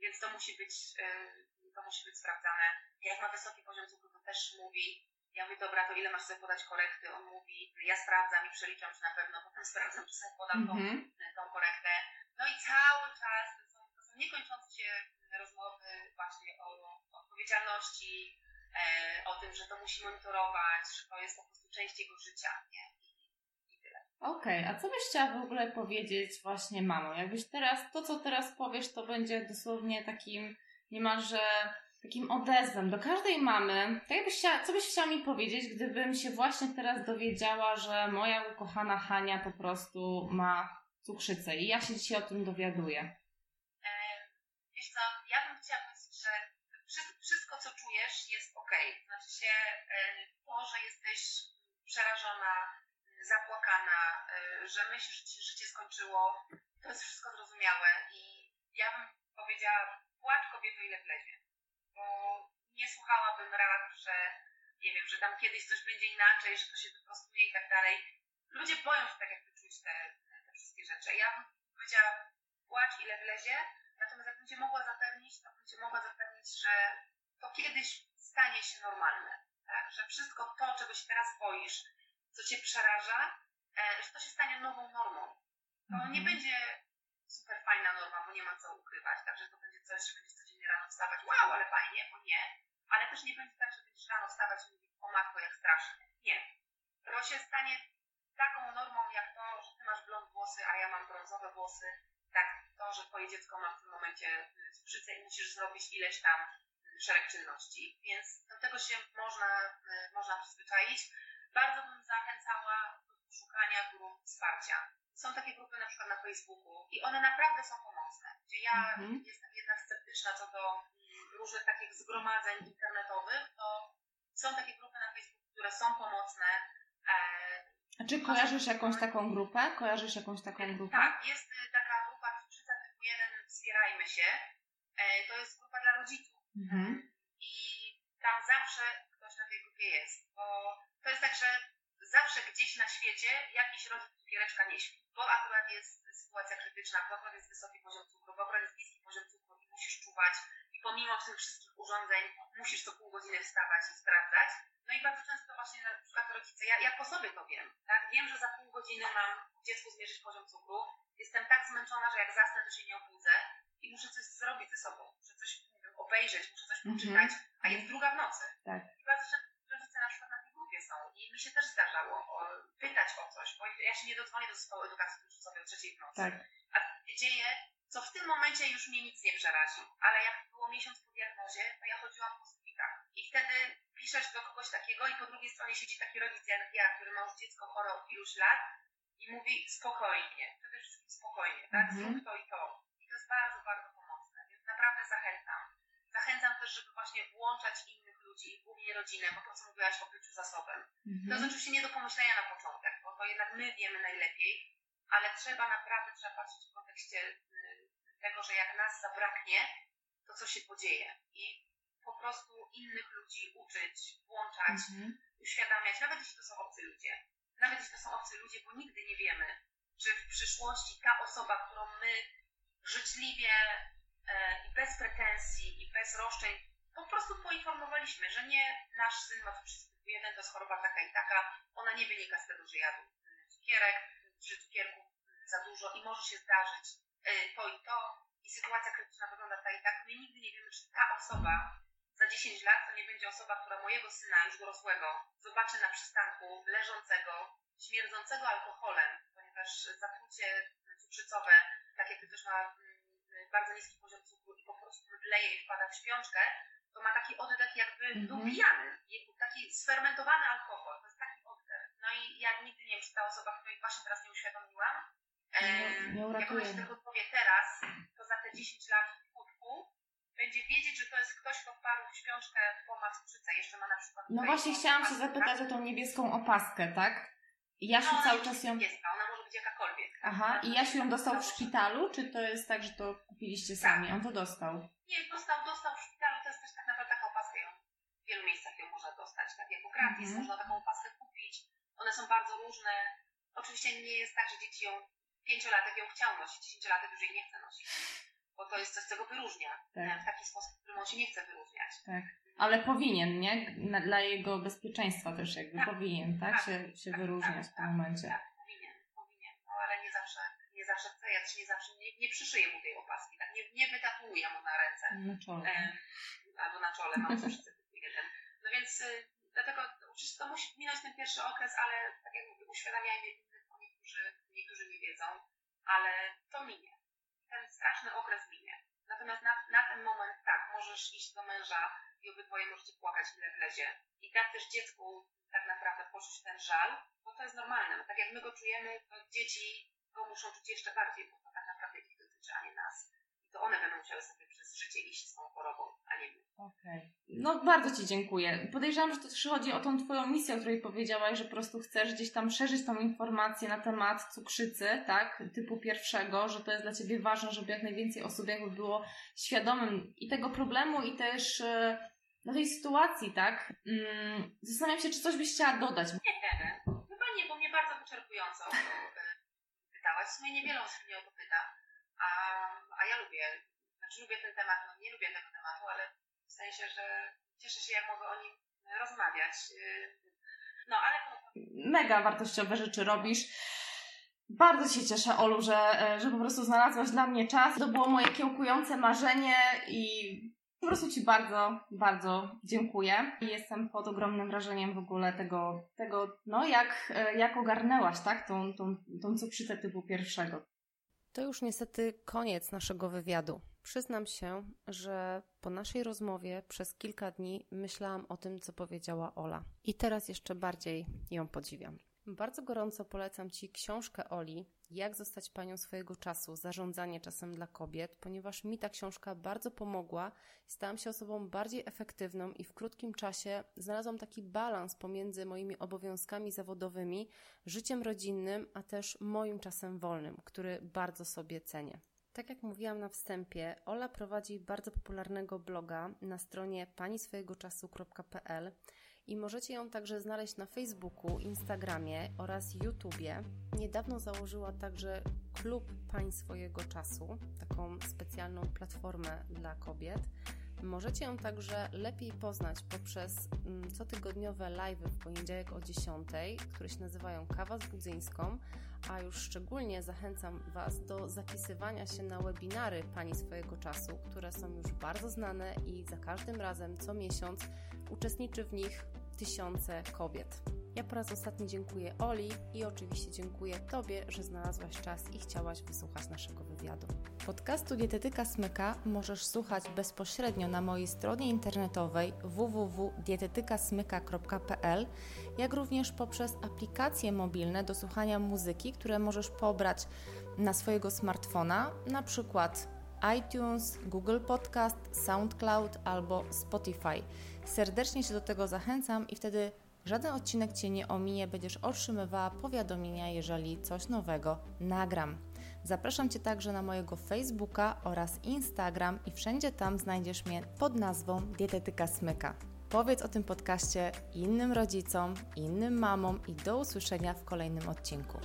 więc to musi być to musi być sprawdzane. Jak ma wysoki poziom cukru, to też mówi, ja mówię, dobra, to ile masz sobie podać korekty? On mówi, ja sprawdzam i przeliczam, czy na pewno, potem sprawdzam, czy sobie podam mm -hmm. tą, mhm. tą korektę. No i cały czas to są, to są niekończące się rozmowy właśnie o, o odpowiedzialności, e, o tym, że to musi monitorować, że to jest po prostu część jego życia, nie? Okej, okay, a co byś chciała w ogóle powiedzieć właśnie mamo? Jakbyś teraz, to co teraz powiesz, to będzie dosłownie takim niemalże takim odezwem do każdej mamy, tak jakbyś chciała, co byś chciała mi powiedzieć, gdybym się właśnie teraz dowiedziała, że moja ukochana Hania po prostu ma cukrzycę i ja się dzisiaj o tym dowiaduję? E, wiesz co, czujesz, jest ok. Znaczy się e, to, że jesteś przerażona, zapłakana, e, że myślisz, że ci życie skończyło, to jest wszystko zrozumiałe i ja bym powiedziała, płacz kobieto ile wlezie, bo nie słuchałabym rad, że nie wiem, że tam kiedyś coś będzie inaczej, że to się wyprostuje i tak dalej. Ludzie boją się tak jakby czuć te, te wszystkie rzeczy. Ja bym powiedziała, płacz ile wlezie, natomiast jak Cię mogła zapewnić, to Cię mogła zapewnić, że to kiedyś stanie się normalne, tak? że wszystko to, czego się teraz boisz, co Cię przeraża, e, że to się stanie nową normą. To nie mhm. będzie super fajna norma, bo nie ma co ukrywać, także to będzie coś, że będziesz codziennie rano wstawać, wow, ale fajnie, bo nie, ale też nie będzie tak, że będziesz rano wstawać i mówić, o matko, jak strasznie. Nie. To się stanie taką normą, jak to, że ty masz blond włosy, a ja mam brązowe włosy, tak to, że twoje dziecko ma w tym momencie cukrzycę i musisz zrobić ileś tam szereg czynności, więc do tego się można, y, można przyzwyczaić. Bardzo bym zachęcała do szukania grup wsparcia są takie grupy na przykład na Facebooku i one naprawdę są pomocne, gdzie ja mhm. jestem jednak sceptyczna co do mm, różnych takich zgromadzeń internetowych, to są takie grupy na Facebooku, które są pomocne. E, A czy kojarzysz jakąś taką grupę? Kojarzysz jakąś taką grupę? Tak, jest taka grupa Cukrzyca typu 1 Wspierajmy się. E, to jest grupa dla rodziców. Mhm. I tam zawsze ktoś na tej grupie jest, bo to jest tak, że zawsze gdzieś na świecie jakiś rodzic cukiereczka nie śpi bo akurat jest sytuacja krytyczna, bo akurat jest wysoki poziom cukru, bo akurat jest niski poziom cukru i musisz czuwać i pomimo tych wszystkich urządzeń musisz co pół godziny wstawać i sprawdzać. No i bardzo często właśnie na przykład rodzice, ja, ja po sobie to wiem, tak? Wiem, że za pół godziny mam dziecku zmierzyć poziom cukru. Jestem tak zmęczona, że jak zasnę, to się nie obudzę i muszę coś zrobić ze sobą. Muszę coś obejrzeć, muszę coś mhm. poczytać, mm -hmm. a jest druga w nocy. Tak. I bardzo często rodzice na przykład na tej grupie są i mi się też zdarzało o, pytać o coś, bo ja się nie dodzwonię do zespołu edukacji cukrzycowej o trzeciej w nocy. Tak. A się dzieje, co w tym momencie już mnie nic nie przerazi, ale jak było miesiąc po diagnozie, to ja chodziłam po stupikach. I wtedy piszesz do kogoś takiego i po drugiej stronie siedzi taki rodzic jak ja, który ma już dziecko chore od iluś lat i mówi spokojnie, przede wszystkim spokojnie, tak? -hmm. Zrób to i to. I to jest bardzo, bardzo pomocne, więc naprawdę zachęcam. Zachęcam też, żeby właśnie włączać innych ludzi, głównie rodzinę, bo to, co mówiłaś o byciu zasobem. Mhm. To jest oczywiście nie do pomyślenia na początek, bo to jednak my wiemy najlepiej, ale trzeba naprawdę, trzeba patrzeć w kontekście y, tego, że jak nas zabraknie, to co się podzieje. I po prostu innych ludzi uczyć, włączać, mhm. uświadamiać, nawet jeśli to są obcy ludzie. Nawet jeśli to są obcy ludzie, bo nigdy nie wiemy, czy w przyszłości ta osoba, którą my życzliwie i bez pretensji i bez roszczeń po prostu poinformowaliśmy, że nie nasz syn ma cukrzycę typu 1, to jest choroba taka i taka, ona nie wynika z tego, że jadł cukierek, czy cukierków za dużo i może się zdarzyć to i to i sytuacja krytyczna wygląda tak i tak. My nigdy nie wiemy, czy ta osoba za 10 lat to nie będzie osoba, która mojego syna już dorosłego zobaczy na przystanku leżącego, śmierdzącego alkoholem, ponieważ zatrucie cukrzycowe, tak jak też ma mm, bardzo niski poziom cukru i po prostu mdleje i wpada w śpiączkę, to ma taki oddech jakby mm-hmm. był pijany, taki sfermentowany alkohol, to jest taki oddech. No i ja nigdy nie wiem, czy ta osoba, której właśnie teraz nie uświadomiłam, nie, jak ona się tego powie teraz, to za te 10 lat w kutku będzie wiedzieć, że to jest ktoś, kto wpadł w śpiączkę, bo ma cukrzycę, jeszcze ma na przykład... No właśnie chciałam się zapytać tak? o tą niebieską opaskę, tak? Jasiu no, cały czas ją... Niebieska, ona może być jakakolwiek. Aha, i Jasiu ją dostał w szpitalu, czy to jest tak, że to kupiliście sami? Tak. On to dostał? Nie, dostał, dostał w szpitalu, to jest też tak naprawdę taka opaskę ją, w wielu miejscach ją można dostać, tak jako gratis, mm. można taką opaskę kupić. One są bardzo różne. Oczywiście nie jest tak, że dzieci ją, pięciolatek ją chciał nosić, dziesięciolatek już jej nie chce nosić. Bo to jest coś, co go wyróżnia. Tak. W taki sposób, w którym on się nie chce wyróżniać. Tak. Ale powinien, nie? Dla jego bezpieczeństwa też jakby tak. powinien, tak? tak. Się, się tak, wyróżniać w tym momencie. Tak, powinien, powinien. No ale nie zawsze, nie zawsze chce, ja też nie zawsze, nie, nie przyszyję mu tej opaski, tak? Nie, nie wytatuję mu na ręce. Na czole. E, albo na czole mam coś typu jeden. No więc y, dlatego oczywiście to musi minąć ten pierwszy okres, ale tak jak mówię, uświadamiajmy innych, niektórzy, niektórzy nie wiedzą, ale to minie. Ten straszny okres minie. Natomiast na, na ten moment tak, możesz iść do męża i obydwoje możecie płakać ile wlezie. I tak też dziecku tak naprawdę poczuć ten żal, bo to jest normalne. No, tak jak my go czujemy, to dzieci go muszą czuć jeszcze bardziej, bo to tak naprawdę ich dotyczy, a nie nas. I to one będą musiały sobie przez życie iść z tą chorobą, a nie my. Okej. Okay. No bardzo Ci dziękuję. Podejrzewam, że to też chodzi o tą Twoją misję, o której powiedziałaś, że po prostu chcesz gdzieś tam szerzyć tą informację na temat cukrzycy, tak, typu pierwszego, że to jest dla Ciebie ważne, żeby jak najwięcej osób jakby było świadomym i tego problemu i też e, no tej sytuacji, tak? Mm, zastanawiam się, czy coś byś chciała dodać. Nie, chyba nie, bo mnie bardzo wyczerpująco pytałaś. W sumie niewiele osób mnie o to pyta, a, a ja lubię, znaczy lubię ten temat, no nie lubię tego tematu, ale w sensie, że cieszę się, jak mogę o nim rozmawiać. No, ale... Mega wartościowe rzeczy robisz. Bardzo się cieszę, Olu, że, że po prostu znalazłaś dla mnie czas. To było moje kiełkujące marzenie i po prostu Ci bardzo, bardzo dziękuję. Jestem pod ogromnym wrażeniem w ogóle tego, tego no jak, jak ogarnęłaś, tak, tą, tą, tą cukrzycę typu pierwszego. To już niestety koniec naszego wywiadu. Przyznam się, że po naszej rozmowie przez kilka dni myślałam o tym, co powiedziała Ola. I teraz jeszcze bardziej ją podziwiam. Bardzo gorąco polecam Ci książkę Oli, Jak zostać panią swojego czasu, zarządzanie czasem dla kobiet, ponieważ mi ta książka bardzo pomogła. Stałam się osobą bardziej efektywną i w krótkim czasie znalazłam taki balans pomiędzy moimi obowiązkami zawodowymi, życiem rodzinnym, a też moim czasem wolnym, który bardzo sobie cenię. Tak jak mówiłam na wstępie, Ola prowadzi bardzo popularnego bloga na stronie paniswojegoczasu.pl i możecie ją także znaleźć na Facebooku, Instagramie oraz YouTubie. Niedawno założyła także klub Pań swojego czasu, taką specjalną platformę dla kobiet. Możecie ją także lepiej poznać poprzez mm, cotygodniowe live w poniedziałek o 10, które się nazywają Kawa z Budzyńską, a już szczególnie zachęcam Was do zapisywania się na webinary Pani swojego czasu, które są już bardzo znane i za każdym razem co miesiąc uczestniczy w nich tysiące kobiet. Ja po raz ostatni dziękuję Oli i oczywiście dziękuję Tobie, że znalazłaś czas i chciałaś wysłuchać naszego wywiadu. Podcastu Dietetyka Smyka możesz słuchać bezpośrednio na mojej stronie internetowej www.dietetykasmyka.pl, jak również poprzez aplikacje mobilne do słuchania muzyki, które możesz pobrać na swojego smartfona, na przykład iTunes, Google Podcast, SoundCloud albo Spotify. Serdecznie Cię do tego zachęcam i wtedy żaden odcinek Cię nie ominie, będziesz otrzymywała powiadomienia, jeżeli coś nowego nagram. Zapraszam Cię także na mojego Facebooka oraz Instagram i wszędzie tam znajdziesz mnie pod nazwą Dietetyka Smyka. Powiedz o tym podcaście innym rodzicom, innym mamom i do usłyszenia w kolejnym odcinku.